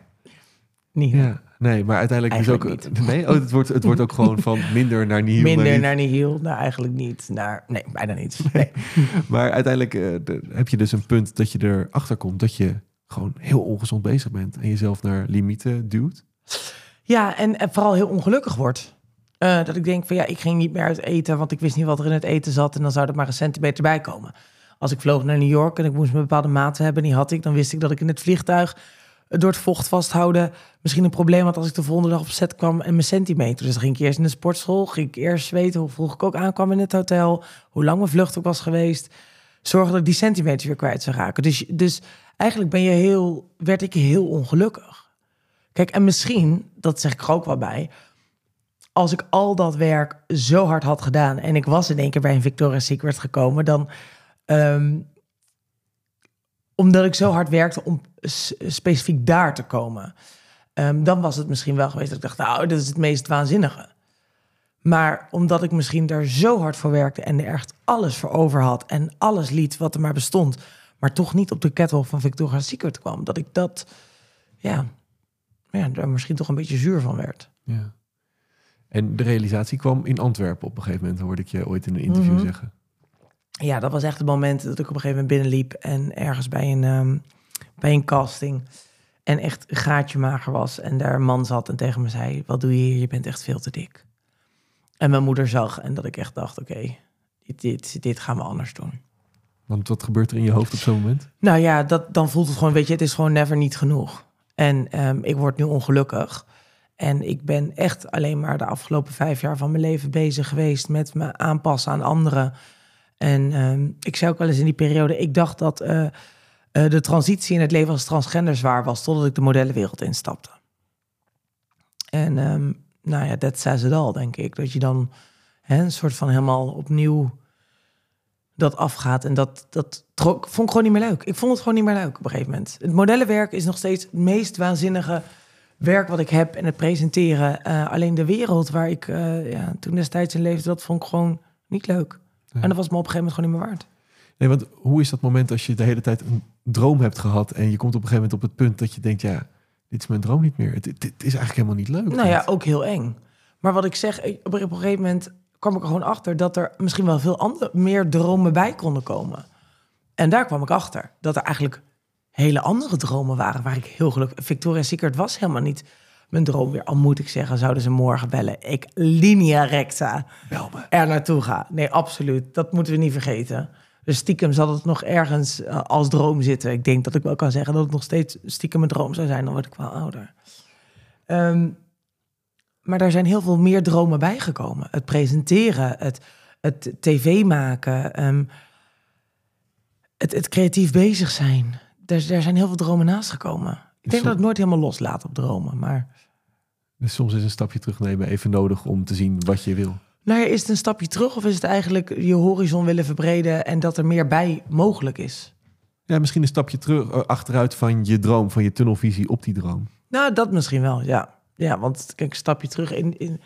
Niet. ja, nee, maar uiteindelijk is ook... Eigenlijk Nee, oh, het, wordt, het wordt ook gewoon van minder naar nihil. Minder niet. naar nihil. Nou, eigenlijk niet. Naar, nee, bijna niet. Nee. Maar uiteindelijk eh, de- heb je dus een punt dat je erachter komt dat je gewoon heel ongezond bezig bent en jezelf naar limieten duwt. Ja, en, en vooral heel ongelukkig wordt. Eh, dat ik denk van ja, ik ging niet meer uit eten, want ik wist niet wat er in het eten zat. En dan zou er maar een centimeter bij komen. Als ik vloog naar New York en ik moest een bepaalde maten hebben, en die had ik, dan wist ik dat ik in het vliegtuig eh, door het vocht vasthouden misschien een probleem had als ik de volgende dag op set kwam en mijn centimeter. Dus dan ging ik eerst in de sportschool, ging ik eerst weten hoe vroeg ik ook aankwam in het hotel, hoe lang mijn vlucht ook was geweest. Zorgen dat ik die centimeter weer kwijt zou raken. Dus, dus eigenlijk ben je heel, werd ik heel ongelukkig. Kijk, en misschien, dat zeg ik er ook wel bij, als ik al dat werk zo hard had gedaan en ik was in één keer bij een Victoria's Secret gekomen, dan ehm, omdat ik zo hard werkte om specifiek daar te komen, ehm, dan was het misschien wel geweest dat ik dacht, nou, dat is het meest waanzinnige. Maar omdat ik misschien daar zo hard voor werkte en er echt alles voor over had en alles liet wat er maar bestond, maar toch niet op de kettle van Victoria's Secret kwam, dat ik dat, ja, ja, daar misschien toch een beetje zuur van werd. Ja. En de realisatie kwam in Antwerpen op een gegeven moment, hoorde ik je ooit in een interview Mhm. zeggen. Ja, dat was echt het moment dat ik op een gegeven moment binnenliep en ergens bij een, ehm, bij een casting en echt een gaatje mager was en daar een man zat en tegen me zei, wat doe je hier? Je bent echt veel te dik. En mijn moeder zag en dat ik echt dacht, oké, dit, dit, dit gaan we anders doen. Want wat gebeurt er in je hoofd op zo'n moment? Nou ja, dat, dan voelt het gewoon, weet je, het is gewoon never niet genoeg. En ehm, ik word nu ongelukkig. En ik ben echt alleen maar de afgelopen vijf jaar van mijn leven bezig geweest met me aanpassen aan anderen. En ehm, ik zei ook wel eens in die periode, ik dacht dat eh, eh, de transitie in het leven als transgender zwaar was, totdat ik de modellenwereld instapte. En ehm, nou ja, dat says it all, denk ik. Dat je dan hè, een soort van helemaal opnieuw dat afgaat. En dat, dat trok, vond ik gewoon niet meer leuk. Ik vond het gewoon niet meer leuk op een gegeven moment. Het modellenwerk is nog steeds het meest waanzinnige werk wat ik heb. En het presenteren. Eh, alleen de wereld waar ik eh, ja, toen destijds in leefde, dat vond ik gewoon niet leuk. Ja. En dat was me op een gegeven moment gewoon niet meer waard. Nee, want hoe is dat moment als je de hele tijd een droom hebt gehad en je komt op een gegeven moment op het punt dat je denkt, ja, dit is mijn droom niet meer. Het, dit is eigenlijk helemaal niet leuk. Nou ja, ook heel eng. Maar wat ik zeg, op een op een gegeven moment kwam ik er gewoon achter dat er misschien wel veel andere, meer dromen bij konden komen. En daar kwam ik achter dat er eigenlijk hele andere dromen waren waar ik heel gelukkig. Victoria's Secret was helemaal niet mijn droom weer. Al moet ik zeggen, zouden ze morgen bellen. Ik linea recta Bel me. er naartoe ga. Nee, absoluut. Dat moeten we niet vergeten. Dus stiekem zal het nog ergens eh, als droom zitten. Ik denk dat ik wel kan zeggen dat het nog steeds stiekem een droom zou zijn. Dan word ik wel ouder. Ehm, maar daar zijn heel veel meer dromen bijgekomen. Het presenteren, het, het tv maken, ehm, het, het creatief bezig zijn. Daar, daar zijn heel veel dromen naast gekomen. Ik denk dat ik nooit helemaal loslaat op dromen. Maar Dus soms is een stapje terugnemen even nodig om te zien wat je wil. nou ja, is het een stapje terug of is het eigenlijk je horizon willen verbreden en dat er meer bij mogelijk is? Ja, misschien een stapje terug, eh, achteruit van je droom, van je tunnelvisie op die droom. Nou, dat misschien wel, ja. Ja, want kijk, een stapje terug in, in,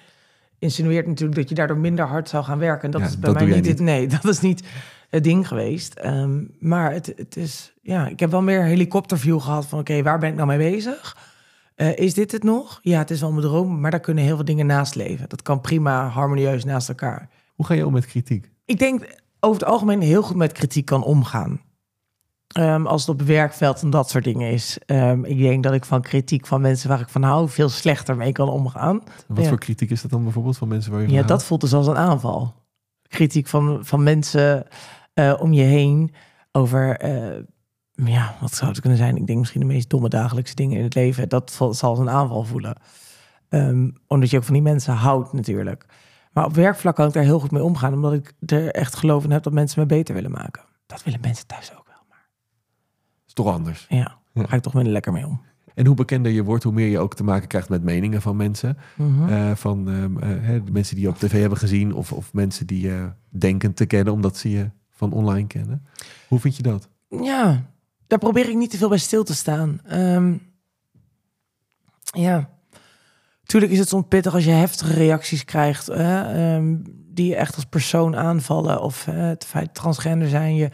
insinueert natuurlijk dat je daardoor minder hard zou gaan werken. En dat Ja, is bij dat mij niet, het- Nee, dat is niet het ding geweest. Ehm, maar het, het is, ja, ik heb wel meer helikopterview gehad van, oké, waar ben ik nou mee bezig? Eh, is dit het nog? Ja, het is wel mijn droom, maar daar kunnen heel veel dingen naast leven. Dat kan prima harmonieus naast elkaar. Hoe ga je om met kritiek? Ik denk over het algemeen heel goed met kritiek kan omgaan. Ehm, als het op het werkveld en dat soort dingen is. Ehm, ik denk dat ik van kritiek van mensen waar ik van hou veel slechter mee kan omgaan. Wat Ja. voor kritiek is dat dan bijvoorbeeld van mensen waar je Ja, dat voelt dus als een aanval. Kritiek van, van mensen eh, om je heen over, eh, ja, wat zou het kunnen zijn? Ik denk misschien de meest domme dagelijkse dingen in het leven. Dat zal zal als een aanval voelen. Ehm, omdat je ook van die mensen houdt natuurlijk. Maar op werkvlak kan ik daar heel goed mee omgaan. Omdat ik er echt geloof in heb dat mensen me beter willen maken. Dat willen mensen thuis ook wel. Maar is toch anders. ja, daar ga ik toch minder lekker mee om. En hoe bekender je wordt, hoe meer je ook te maken krijgt met meningen van mensen. Mhm. Eh, van ehm, eh, de mensen die je op tv hebben gezien of, of mensen die je denken te kennen omdat ze je van online kennen. Hoe vind je dat? Ja, daar probeer ik niet te veel bij stil te staan. Ehm, ja, tuurlijk is het soms pittig als je heftige reacties krijgt. Ehm, die je echt als persoon aanvallen. Of het feit transgender zijn, je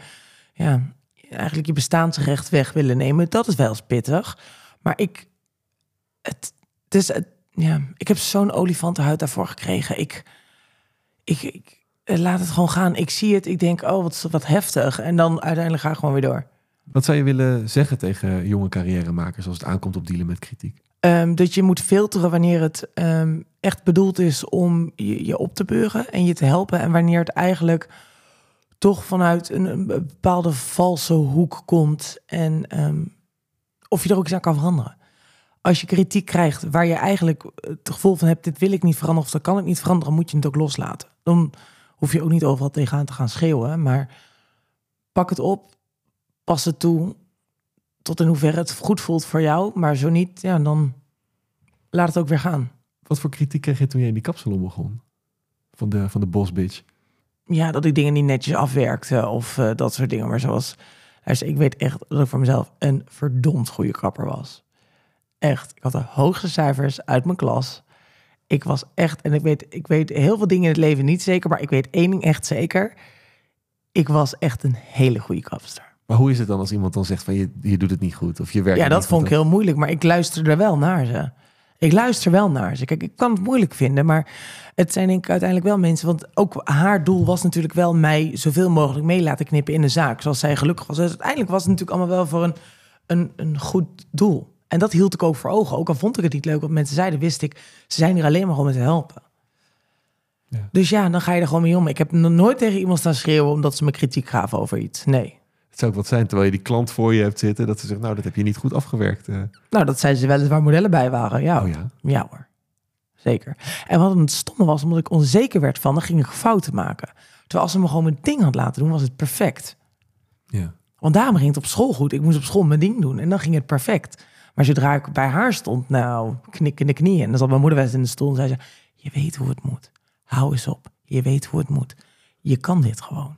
ja, eigenlijk je bestaansrecht weg willen nemen. Dat is wel eens pittig. Maar ik, het, is, het, ja, ik heb zo'n olifantenhuid daarvoor gekregen. Ik, ik, ik laat het gewoon gaan. Ik zie het, ik denk, oh, wat, wat heftig. En dan uiteindelijk ga ik gewoon weer door. Wat zou je willen zeggen tegen jonge carrièremakers als het aankomt op dealen met kritiek? Ehm, dat je moet filteren wanneer het ehm, echt bedoeld is om je, je op te beuren en je te helpen. En wanneer het eigenlijk toch vanuit een, een bepaalde valse hoek komt. En ehm, of je er ook eens aan kan veranderen. Als je kritiek krijgt waar je eigenlijk het gevoel van hebt, dit wil ik niet veranderen of dat kan ik niet veranderen, moet je het ook loslaten. Dan hoef je ook niet overal tegenaan te gaan schreeuwen, maar pak het op, pas het toe tot in hoeverre het goed voelt voor jou. Maar zo niet, ja, dan laat het ook weer gaan. Wat voor kritiek kreeg je toen je in die kapsalon begon? Van de, van de boss bitch. Ja, dat ik dingen niet netjes afwerkte of uh, dat soort dingen. Maar zoals, luister, ik weet echt dat ik voor mezelf een verdomd goede kapper was. Echt, ik had de hoogste cijfers uit mijn klas. Ik was echt, en ik weet, ik weet heel veel dingen in het leven niet zeker, maar ik weet één ding echt zeker. Ik was echt een hele goede kapster. Maar hoe is het dan als iemand dan zegt van je, je doet het niet goed of je werkt Ja, dat vond ik heel moeilijk, maar ik luisterde wel naar ze. Ik luister wel naar ze. Kijk, ik kan het moeilijk vinden, maar het zijn denk ik uiteindelijk wel mensen. Want ook haar doel was natuurlijk wel mij zoveel mogelijk mee laten knippen in de zaak. Zoals zij gelukkig was. Dus uiteindelijk was het natuurlijk allemaal wel voor een, een, een goed doel. En dat hield ik ook voor ogen. Ook al vond ik het niet leuk wat mensen zeiden, wist ik, ze zijn hier alleen maar om me te helpen. Ja. Dus ja, dan ga je er gewoon mee om. Ik heb nog nooit tegen iemand staan schreeuwen omdat ze me kritiek gaven over iets. Nee. Het zou ook wat zijn terwijl je die klant voor je hebt zitten. Dat ze zegt, nou dat heb je niet goed afgewerkt. eh. Nou, dat zeiden ze waar modellen bij waren. Ja, Oh ja. Ja hoor, zeker. En wat het stomme was, omdat ik onzeker werd van, dan ging ik fouten maken. Terwijl als ze me gewoon mijn ding had laten doen, was het perfect. ja. Want daarom ging het op school goed. Ik moest op school mijn ding doen en dan ging het perfect. Maar zodra ik bij haar stond, nou, knik in de knieën. En dan zat mijn moeder wel eens in de stoel en zei ze, je weet hoe het moet. Hou eens op. Je weet hoe het moet. Je kan dit gewoon.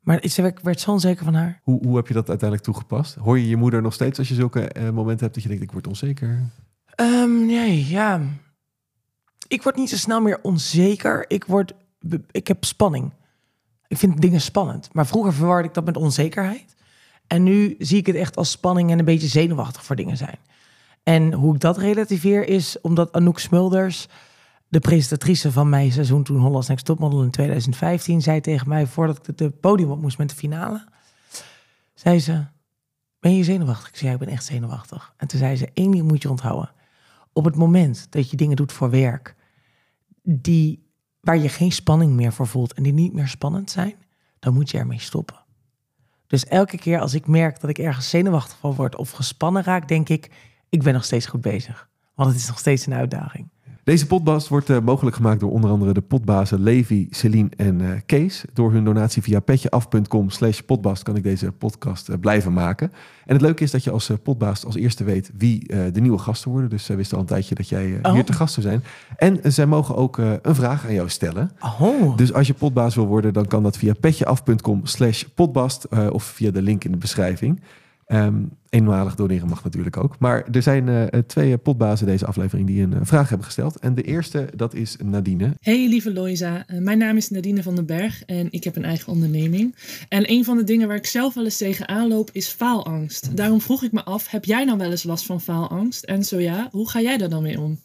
Maar werd, werd zo onzeker van haar. Hoe, hoe heb je dat uiteindelijk toegepast? Hoor je je moeder nog steeds als je zulke eh, momenten hebt dat je denkt, ik word onzeker? Ehm, nee, ja. Ik word niet zo snel meer onzeker. Ik, word, ik heb spanning. Ik vind dingen spannend. Maar vroeger verwarde ik dat met onzekerheid. En nu zie ik het echt als spanning en een beetje zenuwachtig voor dingen zijn. En hoe ik dat relativeer is omdat Anouk Smulders, de presentatrice van mijn seizoen toen Hollands Next Topmodel in 2015, zei tegen mij voordat ik het podium op moest met de finale, zei ze, ben je zenuwachtig? Ik zei, ja, ik ben echt zenuwachtig. En toen zei ze, één ding moet je onthouden. Op het moment dat je dingen doet voor werk, die, waar je geen spanning meer voor voelt en die niet meer spannend zijn, dan moet je ermee stoppen. Dus elke keer als ik merk dat ik ergens zenuwachtig van word of gespannen raak, denk ik, ik ben nog steeds goed bezig. Want het is nog steeds een uitdaging. Deze podcast wordt eh, mogelijk gemaakt door onder andere de potbazen Levi, Celine en eh, Kees. Door hun donatie via petjeaf.com slash kan ik deze podcast eh, blijven maken. En het leuke is dat je als potbaas als eerste weet wie de nieuwe gasten worden. Dus zij wisten al een tijdje dat jij eh, Oh. hier te gast zou zijn. En zij mogen ook een vraag aan jou stellen. Oh, Dus als je potbaas wil worden, dan kan dat via petjeaf.com slash potbast eh, of via de link in de beschrijving. Ehm, eenmalig doneren mag natuurlijk ook. Maar er zijn eh, twee eh, potbazen deze aflevering die een eh, vraag hebben gesteld. En de eerste, dat is Nadine. Hey lieve Loisa, mijn naam is Nadine van den Berg en ik heb een eigen onderneming. En een van de dingen waar ik zelf wel eens tegenaan loop is faalangst. Daarom vroeg ik me af, heb jij nou wel eens last van faalangst? En zo ja, hoe ga jij daar dan mee om?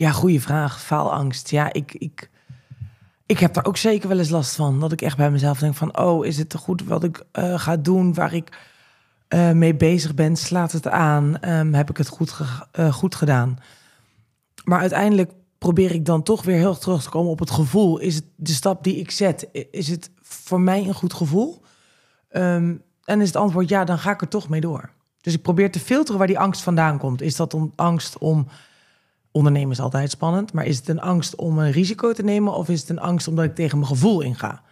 ja, goede vraag. Faalangst. Ja, ik, ik, ik heb daar ook zeker wel eens last van. Dat ik echt bij mezelf denk van, oh, is het te goed wat ik eh, ga doen, waar ik eh, mee bezig ben? Slaat het aan? Ehm, heb ik het goed, eh, goed gedaan? Maar uiteindelijk probeer ik dan toch weer heel terug te komen op het gevoel. Is het de stap die ik zet, is het voor mij een goed gevoel? Ehm, en is het antwoord ja, dan ga ik er toch mee door. Dus ik probeer te filteren waar die angst vandaan komt. Is dat een angst om ondernemen is altijd spannend, maar is het een angst om een risico te nemen of is het een angst omdat ik tegen mijn gevoel inga?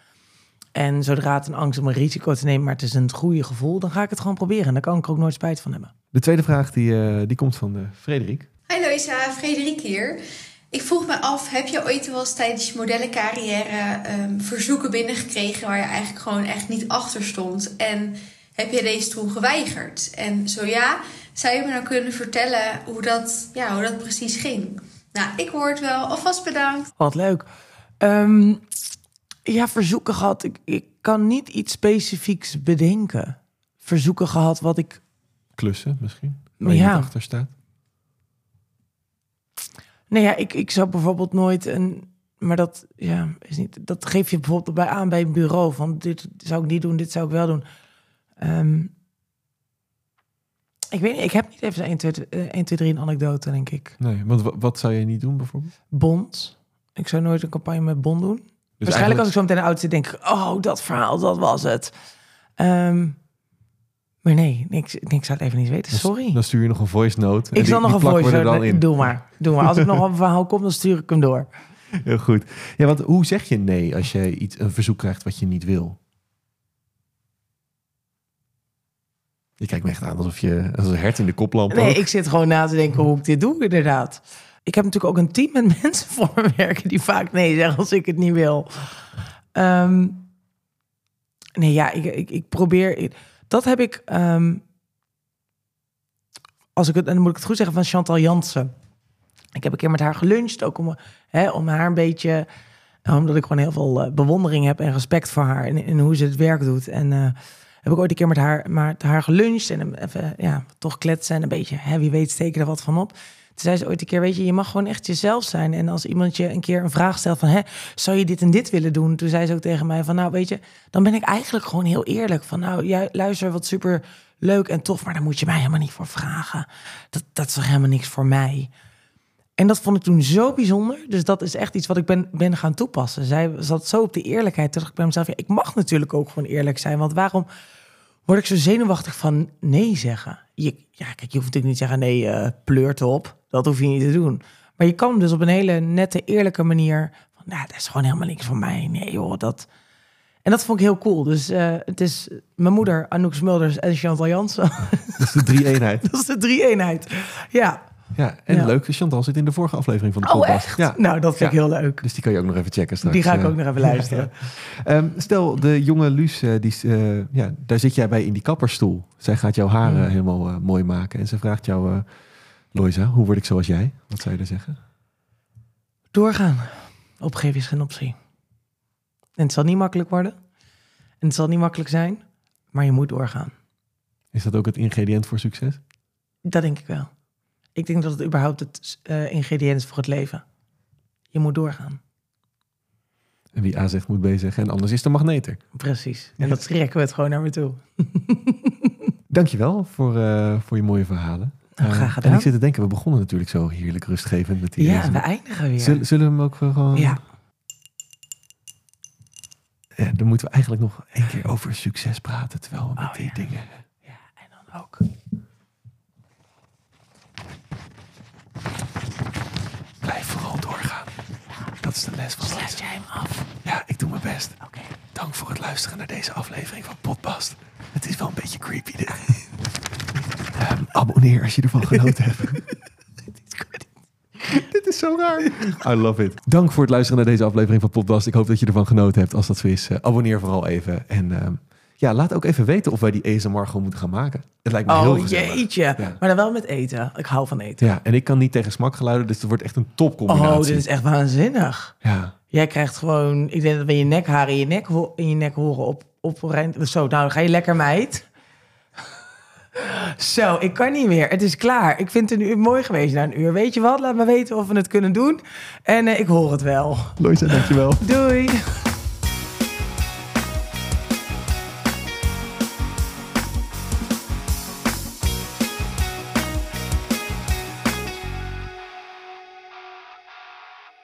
En zodra het een angst om een risico te nemen, maar het is een goede gevoel, dan ga ik het gewoon proberen. En daar kan ik er ook nooit spijt van hebben. De tweede vraag die, eh, die komt van eh, Frederik. Hi Loisa, Frederik hier. Ik vroeg me af, heb je ooit wel eens tijdens je modellencarrière ehm, verzoeken binnengekregen waar je eigenlijk gewoon echt niet achter stond? En heb je deze toen geweigerd? En zo ja, zou je me nou kunnen vertellen hoe dat, ja, hoe dat precies ging? Nou, ik hoor het wel. Alvast bedankt. Wat leuk. Ehm, ja, verzoeken gehad. Ik, ik kan niet iets specifieks bedenken. Verzoeken gehad wat ik... Klussen misschien? Waar je Ja. niet achter staat? Nee, ja, ik, ik zou bijvoorbeeld nooit een... Maar dat, ja, is niet, dat geef je bijvoorbeeld bij aan bij een bureau. Van dit zou ik niet doen, dit zou ik wel doen. Ehm, ik weet niet, ik heb niet even 1, 2, eh, 1, 2 3 een anekdote, denk ik. Nee, want wa- wat zou je niet doen bijvoorbeeld? Bond. Ik zou nooit een campagne met Bond doen. Dus Waarschijnlijk als ik zo meteen in de auto zit, denk ik... oh, dat verhaal, dat was het. Ehm, maar nee, ik, ik zou het even niet weten. Sorry. Dan stuur je nog een voice note. ik zal nog een voice er dan in. Doe maar, doe maar. Als ik nog een verhaal kom, dan stuur ik hem door. Heel goed. Ja, want hoe zeg je nee als je iets, een verzoek krijgt wat je niet wil? Je kijkt me echt aan alsof je als een hert in de koplamp Nee, ik zit gewoon na te denken hoe ik dit doe, inderdaad. Ik heb natuurlijk ook een team met mensen voor me werken... die vaak nee zeggen als ik het niet wil. Ehm, nee, ja, ik, ik, ik probeer... dat heb ik... ehm, als ik het, en dan moet ik het goed zeggen, van Chantal Jansen. Ik heb een keer met haar geluncht, ook om, hè, om haar een beetje... Omdat ik gewoon heel veel eh, bewondering heb en respect voor haar... en, hoe ze het werk doet. En eh, heb ik ooit een keer met haar, met haar geluncht... en even, ja, toch kletsen en een beetje... Hè, wie weet steken er wat van op. Zei ze ooit een keer, weet je, je mag gewoon echt jezelf zijn. En als iemand je een keer een vraag stelt van... Hè, zou je dit en dit willen doen? Toen zei ze ook tegen mij van, nou weet je... dan ben ik eigenlijk gewoon heel eerlijk. Van nou, jij luister wat super leuk en tof... maar daar moet je mij helemaal niet voor vragen. Dat, dat is toch helemaal niks voor mij. En dat vond ik toen zo bijzonder. Dus dat is echt iets wat ik ben, ben gaan toepassen. Zij zat zo op de eerlijkheid. Ik bij mezelf, ja, ik mag natuurlijk ook gewoon eerlijk zijn. Want waarom word ik zo zenuwachtig van nee zeggen? Je, ja, kijk, je hoeft natuurlijk niet te zeggen nee, eh pleurt op. Dat hoef je niet te doen. Maar je kan dus op een hele nette, eerlijke manier... Van, nou, dat is gewoon helemaal niks van mij. Nee joh, dat... En dat vond ik heel cool. Dus eh, het is mijn moeder, Anouk Smulders en Chantal Jansen. Dat is de drie-eenheid. dat is de drie-eenheid. Ja. Ja, en Ja. leuk, Chantal zit in de vorige aflevering van de Oh, podcast. echt? Ja, Nou, dat vind ik Ja. heel leuk. dus die kan je ook nog even checken straks. Die ga ik eh. ook nog even luisteren. Ehm, stel, de jonge Luus, eh, die, ja, daar zit jij bij in die kapperstoel. Zij gaat jouw haren Mm. helemaal mooi maken. En ze vraagt jou, Loisa, hoe word ik zoals jij? Wat zou je daar zeggen? Doorgaan. Opgeven is geen optie. En het zal niet makkelijk worden. En het zal niet makkelijk zijn. Maar je moet doorgaan. Is dat ook het ingrediënt voor succes? Dat denk ik wel. Ik denk dat het überhaupt het eh, ingrediënt is voor het leven. Je moet doorgaan. En wie A zegt, moet B zeggen. En anders is de magneter. Precies. En dat trekken we het gewoon naar me toe. Dankjewel voor, eh, voor je mooie verhalen. Nou, graag en gedaan. ik zit te denken, we begonnen natuurlijk zo heerlijk rustgevend met die Ja, en we eindigen weer. Zullen, zullen we hem ook gewoon... Ja. Ja, dan moeten we eigenlijk nog één keer over succes praten, terwijl we met Oh, die ja. dingen... ja, en dan ook. Blijf vooral doorgaan. Dat is de les van Sluit deze. jij hem af? Ja, ik doe mijn best. Oké. Dank voor het luisteren naar deze aflevering van Podpast. Het is wel een beetje creepy dit. Ehm, abonneer als je ervan genoten hebt. Dit is zo raar. I love it. Dank voor het luisteren naar deze aflevering van Podpast. Ik hoop dat je ervan genoten hebt. Als dat zo is, eh, abonneer vooral even. En ehm, ja, laat ook even weten of wij die ASMR gewoon moeten gaan maken. Het lijkt me heel Oh gezellig. jeetje. Ja. Maar dan wel met eten. Ik hou van eten. Ja, en ik kan niet tegen smakgeluiden, dus het wordt echt een topcombinatie. Oh, dit is echt waanzinnig. Ja, Jij krijgt gewoon, ik denk dat we je nekharen in je nek, in je nek horen op, op Zo, nou dan ga je lekker meid. Zo, ik kan niet meer. Het is klaar. Ik vind het een uur mooi geweest na een uur. Weet je wat? Laat me weten of we het kunnen doen. En eh, ik hoor het wel. Loisa, dankjewel. Doei.